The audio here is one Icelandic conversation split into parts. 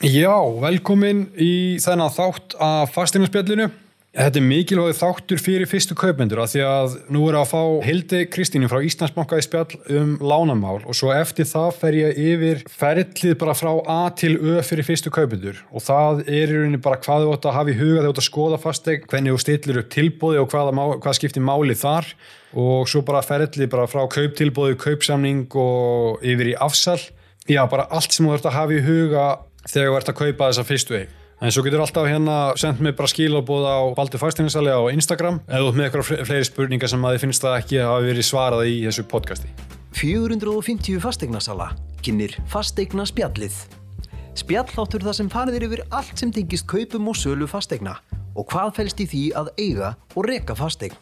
Já, velkomin í þennan þátt af fastinarspjallinu. Þetta er mikilvæg þáttur fyrir fyrstu kaupendur að því að nú er að fá Hildi Kristínu frá Íslandsbanka í spjall um lánamál og svo eftir það fer ég yfir ferlið bara frá A til Ö fyrir fyrstu kaupendur og það er í rauninni bara hvað þú átt að hafa í huga þegar þú átt að skoða fasteg, hvernig þú stillir upp tilbúði og hvað, hvað skiptir máli þar og svo bara ferlið bara frá kauptilbúði, kaupsamning og yfir í afsal. Já, bara allt sem þú átt að hafa í huga þegar þú ert að kaupa þessa fyrstu eig. En svo getur alltaf hérna sendt mig bara skilabóð á Baldur Fæstingarsali á Instagram eða með eitthvað fleiri spurningar sem að þið finnst það ekki að hafa verið svarað í þessu podcasti. 450 fastegnarsala kynir fastegna spjallið. Spjalláttur það sem farið er yfir allt sem tengist kaupum og sölu fastegna og hvað fælst í því að eiga og reka fastegn.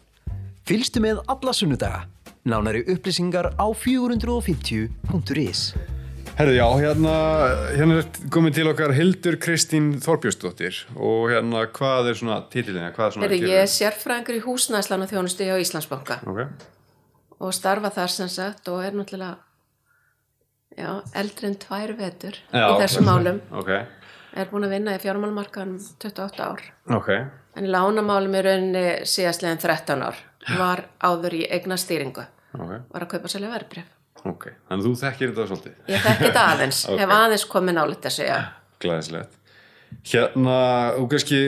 Fylgstu með alla sunnudaga. Nánari upplýsingar á 450.is. Herðu já, hérna, hérna er komin til okkar Hildur Kristín Þorbjörnsdóttir og hérna hvað er svona títilinja? Herðu, ég er sérfræðingur í húsnæðslan og þjónustu á Íslandsbanka okay. og starfa þar sem sagt og er náttúrulega já, eldri en tvær vetur já, í þessum málum. Okay. Er búin að vinna í fjármálmarkaðum 28 ár. Okay. En lánamálum er rauninni síðastlegin 13 ár. Var áður í eigna stýringu. Var að kaupa sérlega verðbreyf. Ok, þannig að þú þekkir þetta svolítið? Ég þekki þetta aðeins, okay. hef aðeins komið nálit þessu, já. Glæðislegt Hérna, og kannski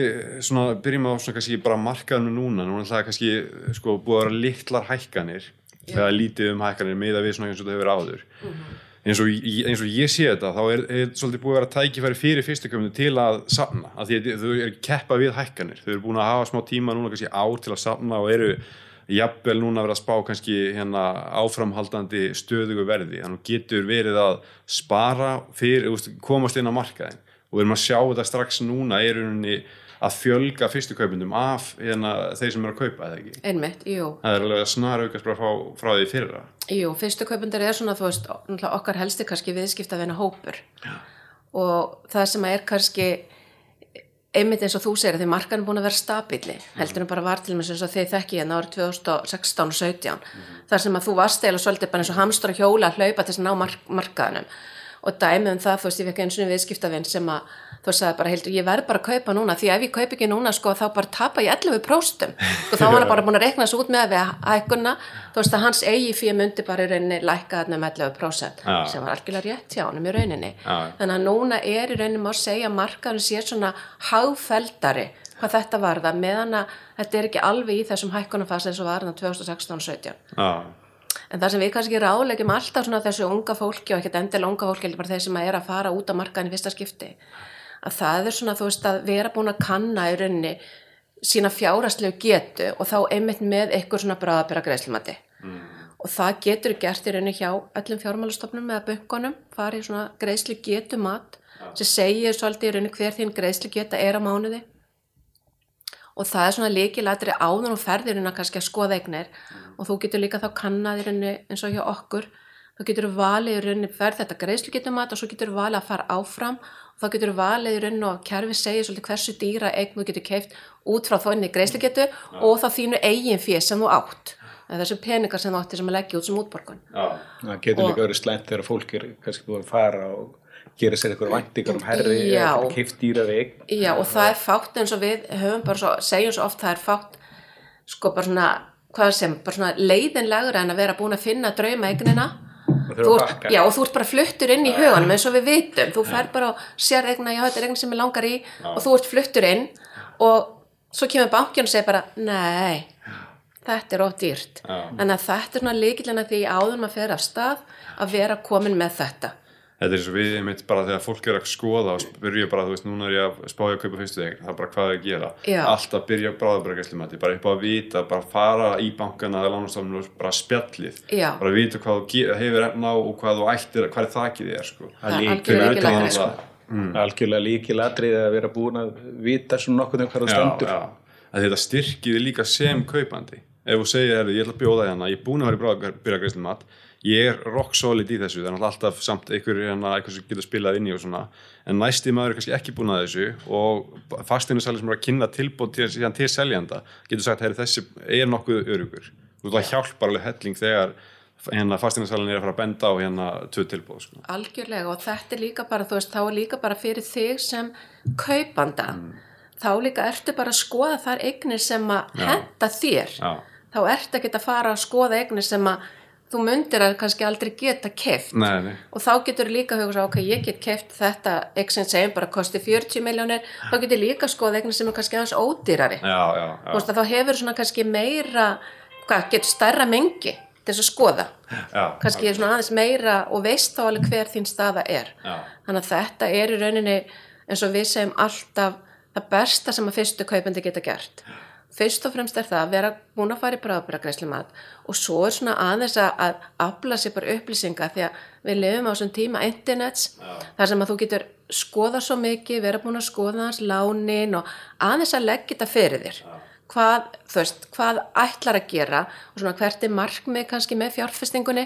svona, byrjum á svona kannski bara markaðinu núna. Núna er það kannski, sko, búið að vera litlar hækkanir, eða lítið um hækkanir með að við svona eins og þetta hefur áður. Mm -hmm. eins, og, eins og ég sé þetta þá er, er svolítið búið að vera tækifæri fyrir fyrstuköfunu til að safna, að því að þau eru keppa við hækkanir, þau eru búin að hafa smá tíma núna kannski ár til að safna og eru jafnvel núna verið að spá kannski hérna áframhaldandi stöðugu verði þannig getur verið að spara fyrir, komast inn á markaðin og við erum að sjá þetta strax núna er unni að fjölga fyrstukaupundum af hérna, þeir sem eru að kaupa, eða ekki? Einmitt, jú. Það er alveg að snar aukast frá, frá því fyrra. Jú, fyrstukaupundar er svona, þú veist, okkar helsti kannski viðskipta að vinna hópur Já. og það sem er kannski einmitt eins og þú segir að því markan er búin að vera stabili heldur en bara var til og með eins og þið þekki hérna árið 2016 og 17 mm -hmm. þar sem að þú varst eða svolítið bara eins og hamstur að hjóla að hlaupa til þess að ná mark markaðunum og dæmið um það, veist, ég fekk eins og viðskiptavinn sem að þú sagði bara, heildur, ég verð bara að kaupa núna því ef ég kaup ekki núna, sko, þá bara tapa ég 11% og þá var hann bara búin að rekna svo út með við hækkuna, þú veist að hans eigi fyrir myndi bara í rauninni lækka þarna með 11% Já. sem var algjörlega rétt hjá hann í rauninni Já. þannig að núna er í rauninni má segja að markaðin sé svona háfeldari hvað þetta var það, meðan að þetta er ekki alveg í þessum hækkunafas eins og var þarna 2016 og 17 Já. En það sem við kannski ráðlegjum alltaf svona þessu unga fólki og ekkert endilega unga fólki, bara þeir sem er að fara út á markaðin í fyrsta skipti, að það er svona þú veist að vera búin að kanna í rauninni sína fjárastlegu getu og þá einmitt með eitthvað svona bráðabera greiðslumati mm. og það getur gert í rauninni hjá öllum fjármálastofnum eða böngunum, farið svona greiðslu getu mat ja. sem segir svolítið í rauninni hver þín greiðslu geta er á mánuði og það er svona líkilætri áður og ferðirinn að kannski að skoða eignir mm. og þú getur líka þá kannaðirinn eins og hjá okkur þá getur þú valið í rauninni ferð þetta greiðslu getur mat og svo getur þú valið að fara áfram. Og þá getur þú valið í rauninni og kerfi segir svolítið hversu dýra eign þú getur keift út frá þóinni greiðslu getur ja. og þá þínu eigin fyrir sem þú átt. Þessum peningar sem þú átti sem að leggja út sem útborgun. Ja. Það getur og, líka verið slæmt þegar fólk er kannski búin að fara og gera sér eitthvað væntingar um herri eða kipt dýra veg Já og það er fátt eins og við höfum bara svo, segjum svo oft það er fátt sko bara svona, hvað sem, bara svona leiðinlegur en að vera búin að finna drauma eignina ert, já og þú ert bara fluttur inn í huganum eins og við vitum, þú fer bara og sér eigna, já þetta er eigna sem ég langar í og þú ert fluttur inn og svo kemur bankjörn og segir bara, nei þetta er ótt dýrt. En að þetta er svona líkilega því áður maður fer af stað að vera komin með þetta Þetta er eins og við, mynd bara þegar fólk er að skoða og byrja bara, þú veist, núna er ég að spája að kaupa fyrstu þegar, það er bara hvað það er að gera? Já. alltaf byrja bráðabrækjastlumæti, bara upp á að vita bara fara í bankana eða lánastofnum og bara spjallið, Já. bara að vita hvað þú hefur efna á og hvað þú ættir hvað er þakkið þér, sko. Það er algjörlega sko. mm. Algjörlega líkilætrið að vera búin að vita svona nokkuð um hvað það stendur. Þetta styrkir líka sem kaupandi. Ef þú segir, ég ætla að bjóða hérna, ég er búin að vera í bráðabrækjastlumat ég er rock solid í þessu það er alltaf samt einhver, hérna, einhver sem getur spilað inn í og svona. En næsti maður er kannski ekki búin að þessu og fasteignarsæli sem er að kynna tilbúin til, til, til seljanda getur sagt að þessi er nokkuð örugur veist það hjálpar alveg helling þegar hérna fastinarsalinn er að fara að benda á hérna tvö tilbúð sko. algjörlega og þetta er líka bara þú veist, þá er líka bara fyrir þig sem kaupanda. Þá líka ertu bara að skoða þar eignir sem að henda þér. Já. þá ertu ekki að fara að skoða eignir sem að þú myndir að kannski aldrei geta keft nei, nei, og þá getur líka að hugsa, ok, ég get keft þetta eign sem segjum bara kosti 40 miljónir þá getur líka að skoða eignir sem er kannski aðeins ódýrari. Já, já, já, veist þá hefur svona kannski meira hvað, getur stærra mengi til þess að skoða. Já, kannski svona aðeins meira og veist þá alveg hver þín staða er. Já. þannig að þetta er í rauninni eins og við segjum alltaf það besta sem að fyrstu kaupandi geta gert fyrst og fremst er það að vera búin að fara í bráðbyragreisli mat og svo er svona aðeins að, afla sér bara upplýsinga því að við lifum á þessum tíma internets þar sem að þú getur skoða svo mikið, vera búin að skoða hans lánin og aðeins að leggja þetta fyrir þér. Hvað, þú veist, hvað ætlar að gera og svona hvert er markmið kannski með fjárfestingunni?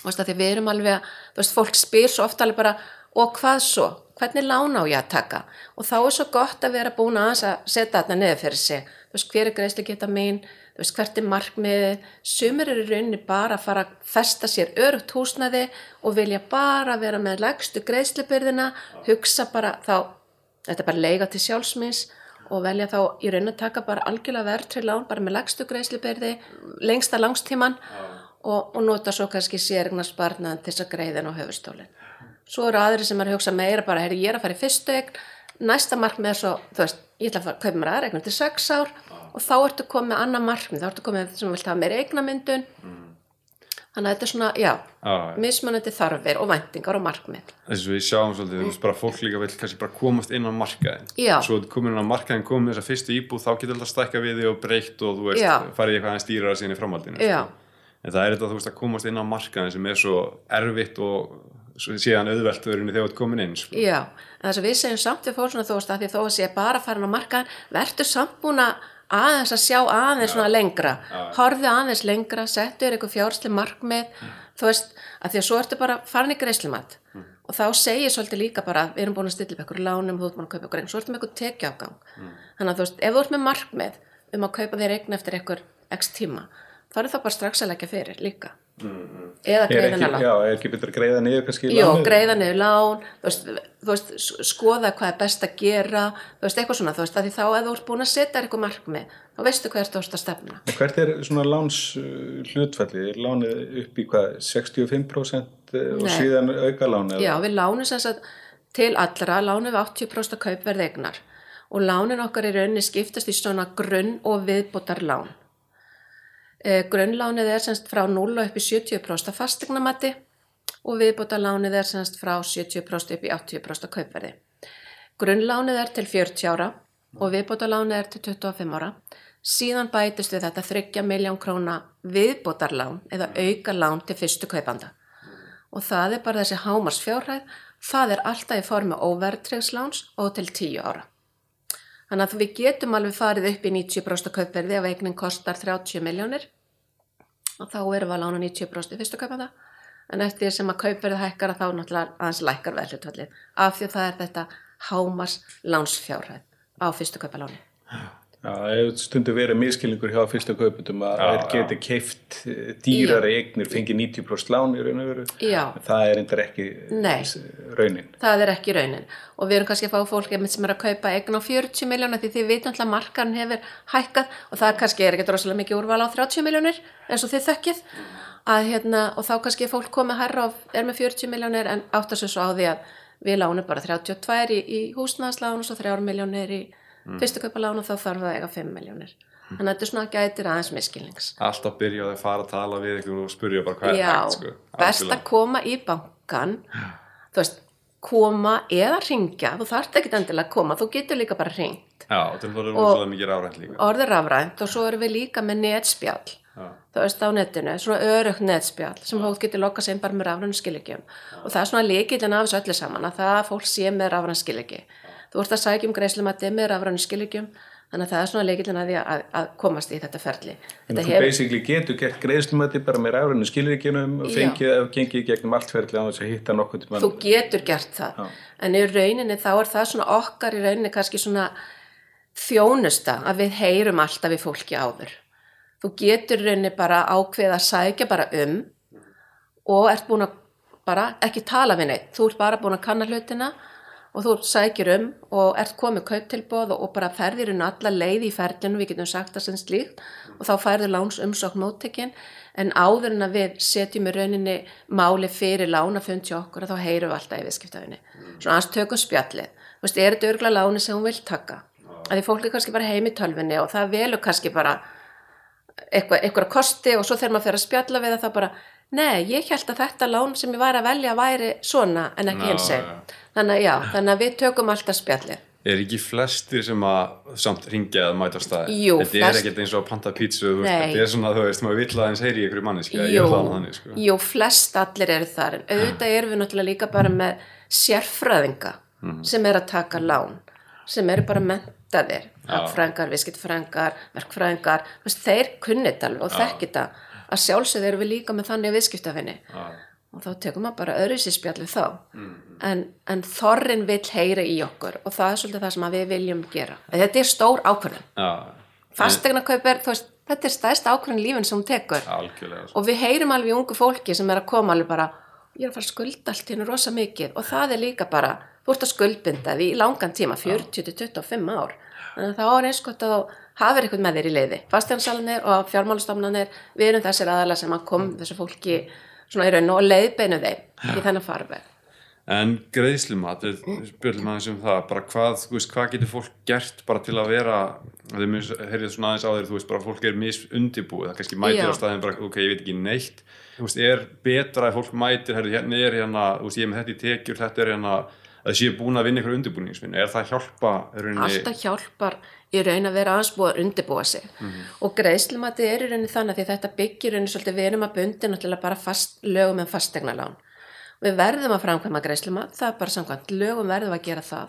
Þú veist, að því við erum alveg að, þú veist, fólk spyr svo ofta alveg bara, og hvað svo? Hvernig lána á ég að taka? Og þá er svo gott að vera búin aðeins að setja þarna neður fyrir sig. Þú veist, hver er greiðslu geta mín? Þú veist, hvert er markmiðið? Sumir eru rauninni bara að fara að festa sér örugt húsnæði og vilja bara vera með legstu greiðslubyrðina, hugsa bara þá, þetta er bara leiga til sjálfsmins og velja þá í rauninni að taka bara algjörlega verðtrið lán, bara með legstu greiðslubyrði, lengsta langstíman og, og nota svo kannski sérignar sparnaðan til þess að greiðin á höfustólinn. Svo eru aðri sem er að hugsa meira bara, herri, ég er að fara í fyrstu eign, næsta markmið er svo, þú veist, ég ætla að fara, kaupa mér aðra eignum til sex ár og þá ertu komið með annað markmið, þá ertu komið sem vilt hafa meira eignamyndun. Þannig að þetta er svona, já, já, mismunandi þarfir og væntingar og markmið. þess að við sjáum svolítið, þú veist bara fólk líka vil kannski bara komast inn á markaðin Já. svo komin inn á markaðin, komið með þessa fyrstu íbúð þá getur alltaf stækka við þig og breytt og þú veist, Já. farið eitthvað aðeins dýrar síðan í framhaldinu sko. en það er þetta þú veist að komast inn á markaðin sem er svo erfitt og síðan auðvelt þegar þú ert komin inn sko. Já, en þess að við segjum samt við fólk svona þú veist að því þó að sé bara farin á markaðin, verður samt búin að aðeins að sjá aðeins svona lengra, horfðu aðeins lengra, settu þér eitthvað fjársli markmið, þú veist, að því að svo ertu bara farin í greiðslimat og þá segir svolítið líka bara, við erum búin að stilla upp eitthvað lánum, þú ert búin að kaupa eitthvað eign, svo ertu með eitthvað tekjuafgang. Þannig að þú veist, ef þú ert með markmið um að kaupa þér eign eftir eitthvað x tíma, þá er það bara strax að leggja fyrir líka. Eða ekki, að lán. já, er ekki betur að greiða niður kannski lánið? greiða niður lán, þú veist, þú veist, skoða hvað er best að gera, þú veist, eitthvað svona, þú veist, að því þá ef þú ert búin að setja eitthvað markmið, þá veistu hvað þú ert að stefna. Og Hvert er svona láns uh, hlutfalli? Er lánið upp í hvað, 65% og Nei. síðan auka lánið? Já, við lánum sem sagt til allra, lánum við 80% kaupverð eignar og lánin okkar í rauninni skiptast í svona grunn og viðbótar lán. Eh, grunnlánið er semst frá 0 upp í 70% fastegnamati og viðbótarlánið er semst frá 70% upp í 80% kaupverði. Grunnlánið er til 40 ára og viðbótarlánið er til 25 ára. Síðan bætist við þetta 3 miljón króna viðbótarlán eða auka lán til fyrstu kaupanda. Og það er bara þessi hámars fjárhæð, það er alltaf í formi óverðtrygsláns og til 10 ára. Þannig að við getum alveg farið upp í 90% kaupverði ef eignin kostar 30 miljónir og þá erum við að lána 90% í fyrstu kaupanda. En eftir sem að kaupverði hækkar þá náttúrulega aðeins lækkar veðhlutvallið af því að það er þetta hámars lánsfjárhæð á fyrstu kaupaláni. Já, það hefur stundu verið miskilningur hjá fyrsta kaupundum að þeir geti keift dýrari eignir, fengið 90% lán í raun og veru. Það er endur ekki Nei. s- raunin. Það er ekki raunin og við erum kannski að fá fólk sem er að kaupa eign á 40 miljónir því þið vitum alltaf að markarn hefur hækkað og það kannski er ekki rosalega mikið úrval á 30 miljónir eins og þið þökkið að, hérna, og þá kannski fólk komið herra og er með 40 miljónir en svo svo á því að við lánum bara 32 í, í húsnæðaslán og svo 3 miljónir í fyrstu kaupa lán og þá þarf það að eiga 5 miljónir þannig að þetta er svona gætir aðeins miskilnings alltaf byrja á því að fara að tala við ykkur og spurja bara hvað er Já, hægt sko. best að koma í bankan þú veist, koma eða ringja, þú þarft ekki endilega að koma, þú getur líka bara ringt Já, til það er Og- rosalega mikið rárænt líka. orðið rafrænt og svo erum við líka með netspjall. Já. þú veist á netinu, svona örugt netspjall sem fólk getur lokað sem bara með rafrænu skilíkjum og það er svona líkillin af þessu öllu saman að það að fólk sé með rafræn skilíki þú ert að sækja um greiðslumati með rafrænu skilíkjum þannig að það er svona líkillin að því að, að komast í þetta ferli. En þetta þú basically getur gert greiðslumati bara með rafrænu skilríkjunum og fengið ef gengið gegnum allt ferli á þess að hitta nokkuð til þú getur gert það. Já. en í rauninni þá er það svona okkar í rauninni kannski svona þjónusta að við heyrum alltaf við fólki áður. Þú getur rauninni bara ákveð að sækja bara um og ert búin að bara ekki tala við neitt, þú ert bara búin að kanna hlutina og þú sækir um og ert komið kauptilbóð og bara ferðir um alla leið í ferlinu, við getum sagt það sem slíkt og þá færður láns umsókn móttekinn en áður en að við setjum í rauninni máli fyrir lánafund til okkur og þá heyrum við alltaf í viðskiptafinni. Svona aðeins tökum spjallið. Þú veist, er þetta örgla láni sem hún vil taka? Að því fólk er kannski bara heim í tölvinni og það velur kannski bara eitthvað, eitthvað kosti og svo þegar maður fer að spjalla við það þá bara Nei, ég held að þetta lán sem ég væri að velja væri svona en ekki hins einn. Þannig, þannig að við tökum alltaf spjallið. Er ekki flestir sem að samt ringja að mæta á staði? Jú, þetta flest... er ekkert eins og að panta pítsu, þetta er svona, þú veist, maður vill að eins heyri ykkur manneski, ég er hláðan þannig, sko. Jú, flest allir eru þar, en auðvitað erum við náttúrulega líka bara með sérfræðinga mm -hmm. sem er að taka lán, sem eru bara mentaðir, fræðingar, viðskiptfræðingar, verkfræðingar, þeir kunnit alveg og þekkit að sjálfsögðu erum við líka með þannig viðskiptafinni ah. og þá tekum maður bara öðru sér spjallu þá mm. en, en þorrin vil heyra í okkur og það er svolítið það sem við viljum gera þetta er stór ákvörðin ah. fastegna kaupir, veist, þetta er stæst ákvörðin lífin sem hún tekur Algjörlega. og við heyrum alveg í ungu fólki sem er að koma alveg bara ég er að fara að skulda allt hérna rosa mikið og það er líka bara, þú ert að skuldbinda því í langan tíma, 40-25 ár að það er eins gott að hafið eitthvað með þér í leiði fastjárnsalanir og fjármálustofnanir við erum þessir aðala sem að kom þessu fólki svona í raun og leiðbeinu þeim ja. í þennan farveg En greiðslumat, spilum aðeins um það bara hvað, þú veist, hvað getur fólk gert bara til að vera, þeir heyrðið svona aðeins á þeir, þú veist, bara fólk er misundibúið það kannski mætir Já. á staðin bara, ok, ég veit ekki neitt, þú veist, er betra að fólk mætir, heyrðu, hérna er hérna, þú veist, ég er með þetta í tekjur, þetta er hérna að séu búin að vinna ykkur undirbúningsvinni, er það hjálpa? Rauninni... Alltaf hjálpar í raun að vera aðeins búið að undirbúa sig mm -hmm. og greiðslumati er í raunin þannig því þetta byggir raunin svolítið við erum að bundi náttúrulega bara fast, lögum en fastegna lán við verðum að framkvæma greiðslumat það er bara samkvæmt, lögum verðum að gera það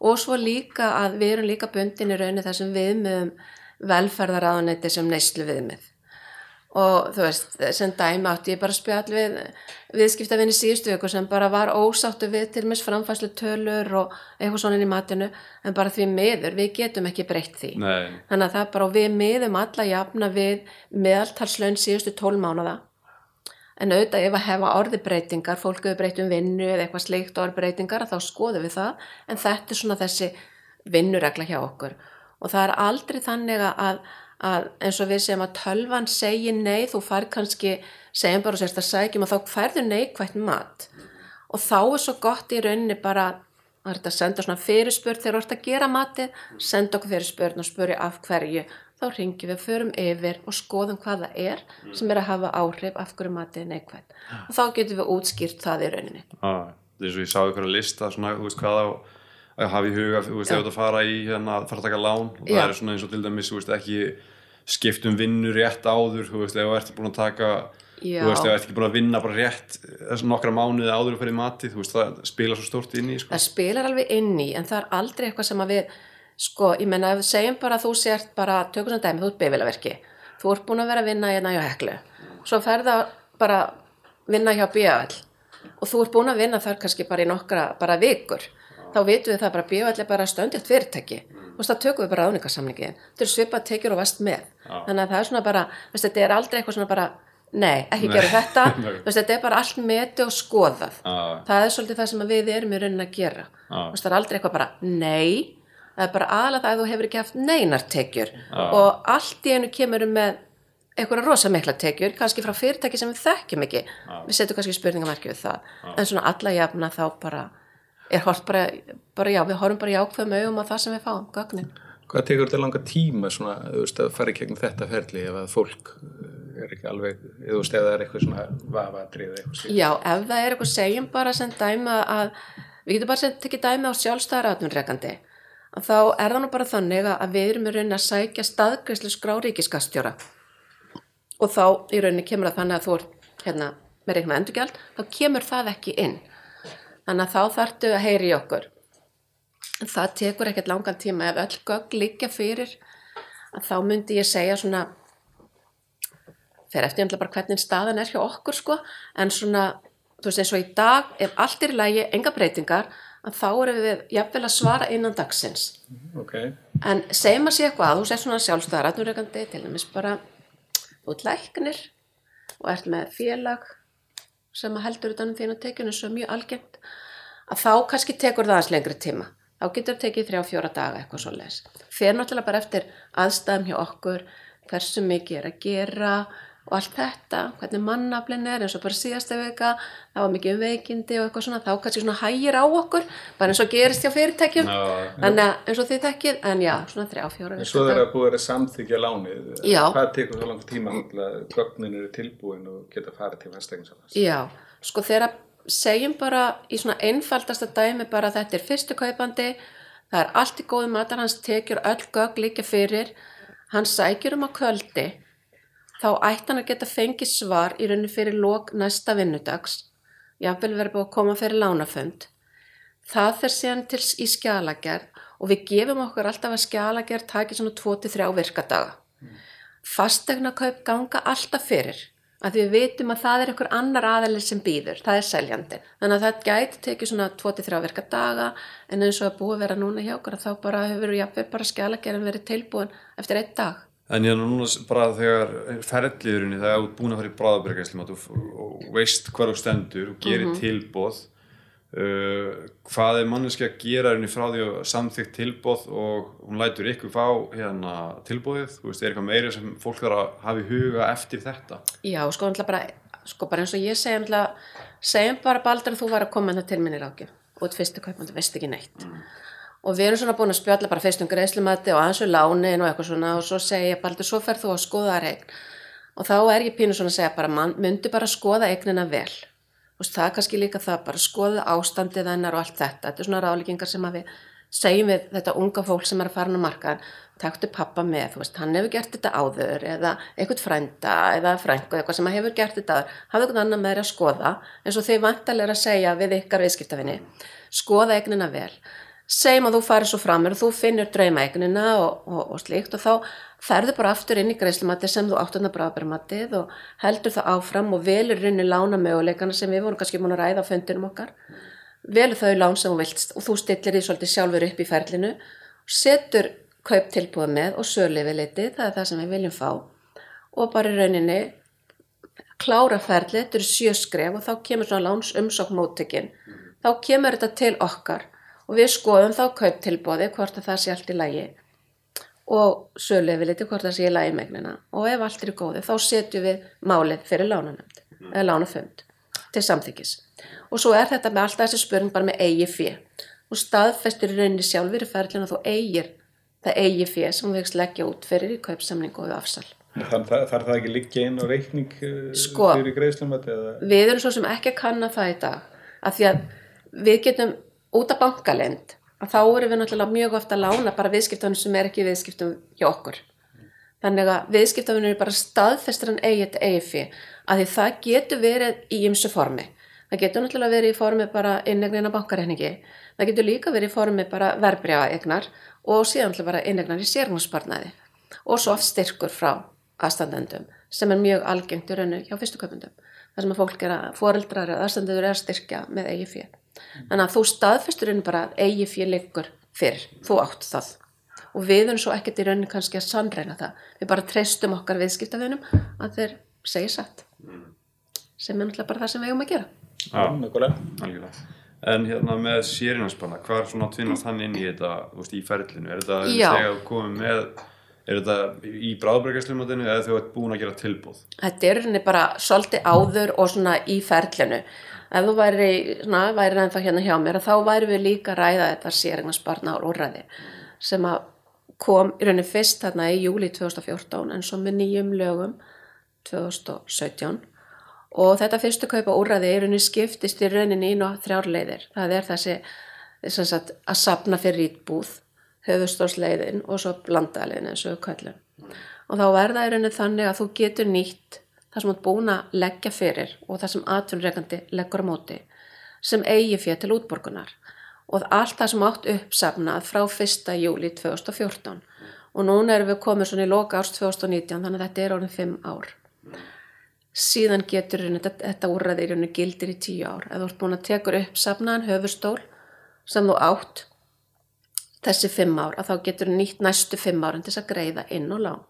og svo líka að við erum líka bundin í raunin þessum viðmöðum velferðaráðanetti sem neyslu viðmið og þú veist, sem dæmi átti ég bara spjall við viðskiptafinni síðustu ykkur sem bara var ósáttu við til mis framfæslu tölur og eitthvað svona inn í matinu. En bara því miður, við getum ekki breytt því. Nei. þannig að það bara, og við miðum alla jafna við meðaltalslaun síðustu tólmánaða en auðvitað ef að hefa orðibreitingar fólk hefur breytt um vinnu eða eitthvað sleikt orðibreitingar þá skoðum við það. En þetta er svona þessi vinnuregla hjá okkur. Og það er aldrei þannig að að eins og við segjum að tölvan segir nei, þú fær kannski segjum bara og sérst að sækjum að þá færðu neikvægt mat. Og þá er svo gott í rauninni bara að senda svona fyrirspurn þegar þú ert að gera matið, senda okkur fyrirspurn og spurja af hverju, þá ringjum við förum yfir og skoðum hvað það er sem er að hafa áhrif af hverju matið er neikvægt og þá getum við útskýrt það í rauninni. Ah, Það er svo ég sá ykkur að lista svona, þú veist hvað á að hafa í huga, þú veist, ef þú ert að fara í hérna, fara að taka lán og það er svona eins og til dæmis, þú veist, ekki skiptum vinnu rétt áður þú veist, ef þú ert búin að taka Já. þú veist, ef þú ert ekki búin að vinna bara rétt þessum nokkra mánuði áður að fyrir mati þú veist, það spilar svo stórt inn í sko. það spilar alveg inn í, en það er aldrei eitthvað sem að við, sko, ég menna ef við segjum bara þú sért bara, tökum svona dæmi þú ert bevilaverki, þú ert búin að vera að vinna hérna hjá heklu, svo ferða bara vinna hjá bíall og þú ert búin að vinna þar kannski bara í nokkra, bara vikur þá vitum við það bara bíall er bara stöndjátt fyrirtæki. Og það tökum við bara ráningarsamlingin þetta er svipað tekjur og vast með. Ah. þannig að það er svona bara, veist, þetta er aldrei eitthvað svona bara nei, ekki nei. gera þetta. Veist, þetta er bara allt meti og skoðað. Ah. það er svolítið það sem við erum í raunin að gera. Ah. veist, það er aldrei eitthvað bara nei, það er bara aðlað það að þú hefur ekki haft neinartekjur og allt í einu kemur um með eitthvað rosamikla tekjur, kannski frá fyrirtæki sem við þekkjum ekki, við setjum kannski spurningamarki við það, en svona alla jafna þá bara er hort bara, bara já, við horfum bara í ákveðum auðum á það sem við fáum, gögnin. Hvað tekur þetta langa tíma svona, þú veist, að fara í gegnum þetta ferli ef að fólk er ekki alveg, þú veist, ef það er eitthvað svona vafadrið eitthvað síðan? Já, ef það er eitthvað segjum bara sem dæma að, við getum bara sem tekið dæma á sjálfstæðar atvinnrekandi, að þá er það nú bara þannig að við erum í rauninni að sækja staðgreyslu skráríkiskastjóra og þá í rauninni kemur það þannig að þú er hérna með reikna endurgjald, þá kemur það ekki inn þannig að þá þartu að heyri okkur. Það tekur ekkert langan tíma. Ef öll gögg líka fyrir þá myndi ég segja svona fer eftir einhverja bara hvernig staðan er hjá okkur sko. En svona, þú veist eins og í dag ef allt er í lagi, enga breytingar þá erum við jafnvel að svara innan dagsins. Okay. en segjum að sé eitthvað, þú segir svona sjálfstæðar aðnurreikandi til dæmis bara út læknir og ert með félag sem heldur utan um þínu tekjunu sem er mjög algengt að þá kannski tekur það aðeins lengri tíma. Þá getur það tekið þrjá fjóra daga eitthvað svo leis fer náttúrulega bara eftir aðstæðum hjá okkur hversu mikið er að gera og allt þetta, hvernig mannaflin er eins og bara síðasta vika það var mikið um veikindi og eitthvað svona þá kannski svona hægir á okkur, bara eins og gerist hjá fyrirtækjum, að eins og þið þekkið, en já, svona þrjá fjóra En svo þegar það búið að samþykja lánið, Já. hvað tekur það langt tíma að gögnin eru tilbúin og geta farið til fastegninsalans? Já, sko þegar segjum bara í svona einfaldasta dæmi bara að þetta er fyrstu kaupandi, það er allt í góðu matar, hans tekjur öll gögg líka fyrir, hann sækjur um að kvöldi, þá ætti hann að geta fengið svar í rauninni fyrir lok næsta vinnudags, jafnvel verið búið að koma fyrir lánafönd. Það fer síðan til í skjalagerð og við gefum okkur alltaf að skjalagerð taki svona 2-3 virkadaga. Fastegna kaup ganga alltaf fyrir að við vitum að það er einhver annar aðeins sem býður, það er seljandi. Þannig að það gæti tekið svona 2-3 virka daga en eins og að búið vera núna hjá okkur að þá bara hefur jafnveg bara skjalagerðin verið tilbúin eftir einn dag. En hérna núna bara þegar ferðliðurinni þegar þú ert búin að fara í bráðabyrgæslum og, og veist hvar þú stendur og gerir Mhm. tilbóð uh, hvað er manneski að gera henni frá því að samþykkt tilbóð og hún lætur ykkur fá hérna tilbóðið, þú veist, er eitthvað meira sem fólk þarf að hafa í huga eftir þetta? Já, sko, bara, sko bara eins og ég segjum segjum bara Baldur að þú var að koma hérna til minni rákjum og þú veist ekki neitt og við erum svona búin að spjalla bara fyrst um greiðslumati og aðeins um lánin og eitthvað svona og svo segja ég Baldur, svo fer þú að skoða það eign. Og þá er ég pínu svona að segja bara mann, myndi bara skoða eignina vel. Og það er kannski líka það bara skoða ástandið hennar og allt þetta. Þetta er svona ráleikingar sem að við segjum við þetta unga fólk sem er að fara á markaðan taktu pappa með, þú veist, hann hefur gert þetta áður eða eitthvað frænda eða frængu eitthvað sem að hefur gert þetta áður. Hafa eitthvað annað með þeir að skoða eins og þið vantarlega að segja við ykkar viðskiptafinni skoða eignina vel segjum að þú farir svo framur og þú finnur draumaeignina og, og, og slíkt og þá ferðu bara aftur inn í greiðslumati sem þú áttu þarna bráðbærumatið og heldur það áfram og velur inn í lána möguleikana sem við vorum kannski múin að ræða á fundinum okkar. Velur þau lán sem þú vilt og þú stillir því svolítið sjálfur upp í ferlinu setur kaup tilbúið með og sölu við litið, það er það sem við viljum fá. Og bara í rauninni klára ferlið, þetta eru sjö skref og þá kemur svona láns umsókn móttökin þá kemur þetta til okkar og við skoðum þá kaup tilbúið hvort að það sé allt í lagi. Og sölu við litið hvort það sé í lagi megnina og ef allt er í góði þá setjum við málið fyrir lánanemnd eða lánafund til samþykis og svo er þetta með alltaf þessi spurning bara með eigi fjö og staðfestur í rauninni sjálfur í ferlinu að þú eigir það eigi fjö sem þú veist leggja út fyrir í kaupsamningu og við afsal. Þannig það ekki að liggja inn á reikning eh, Sko. fyrir greiðslumat eða? við erum svo sem ekki að kanna það í dag. Af því að við getum út af bankalend að þá erum við náttúrulega mjög ofta að lána bara viðskiptunum sem er ekki viðskiptum hjá okkur. Þannig að viðskiptunum er bara staðfestur en eigið eigið fyrir að því það getur verið í ymsu formi. Það getur náttúrulega verið í formi bara innegnina bankareikningi það getur líka verið í formi bara verbrjáa egnar og síðan náttúrulega bara innegnar í sérgnarsparnaði og svo oft styrkur frá aðstandendum sem er mjög algengt í rauninu hjá fyrstu kaupendum þar sem að fólk er að foreldrar eða aðstandendur er að styrkja með eigi fér þannig að þú staðfestur rauninu bara að eigi fér liggur fyrir, þú átt það. Og við erum svo ekkert í rauninu kannski að sannreina það. Við bara treystum okkar viðskiptafinum að þeir segja satt. Sem er náttúrulega bara það sem við eigum að gera. Já, Nákvæmlega. En hérna með sérinanspanna, hvað er svona að tvinnast hann inn í þetta, þú veist, í ferlinu? Er þetta þegar þú komið með, er þetta í bráðbyrgæslumatinu eða þú ert búin að gera tilbúð? þetta er henni bara svolítið áður og svona í ferlinu ef þú væri, svona, væri ennþá hérna hjá mér þá væri við líka að ræða þetta sérignarsparna og úrræði sem að kom í rauninni fyrst þarna í júli 2014 en svo með nýjum lögum 2017 og þetta fyrstu kaupa úrræði í rauninni skiptist í rauninni í og þrjár leiðir. Það er þessi sagt, að sapna fyrir ítbúð höfustórsleiðin og svo blandaleiðin eins og við köllum. Og þá verða í rauninni þannig að þú getur nýtt það sem ert búin að leggja fyrir og það sem atvinnreikandi leggur á móti sem eigi fyrir til útborgunar. Og allt það sem átt uppsafnað frá 1. júli 2014 og núna erum við komið svona í loka árs 2019 þannig að þetta er orðin 5 ár. Síðan getur þetta, þetta úrræði í rauninni gildir í 10 ár. Ef þú ert búin að tekur uppsafnaðan höfustól sem þú átt þessi 5 ár að þá getur nýtt næstu 5 árin til þess að greiða inn og lán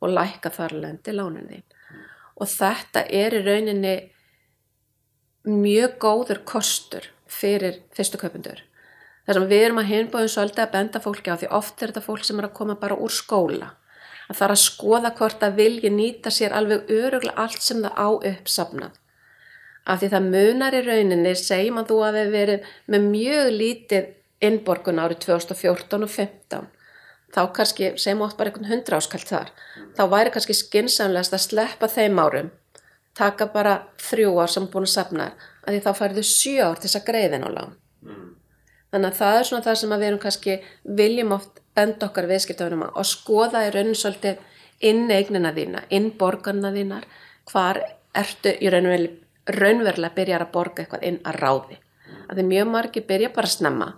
og lækka þar lendi lánin þín og þetta er í rauninni mjög góður kostur fyrir fyrstu kaupundur. Það sem við erum að hinbóðum svolítið að benda fólki á því oft er þetta fólk sem er að koma bara úr skóla. Að það er að skoða hvort að vilji nýta sér alveg öruglega allt sem það á uppsafnað. Af því það munar í rauninni, segjum að þú hafi verið með mjög lítið innborgun árið 2014 og 2015. Þá kannski, segjum oft bara einhvern hundra áskall þar, þá væri kannski skinsamlegast að sleppa þeim árum taka bara þrjú ár sem búin að safna að því þá færðu sjö ár til þess að greiðin á lán. Þannig að það er svona það sem við erum kannski viljum oft benda okkar viðskiptaunum að skoða í rauninu svolítið inn eignina þína, inn borgarna þínar, hvar ertu í raunverulega, raunverulega byrjar að borga eitthvað inn að ráði. Að því mjög margi byrja bara að snemma,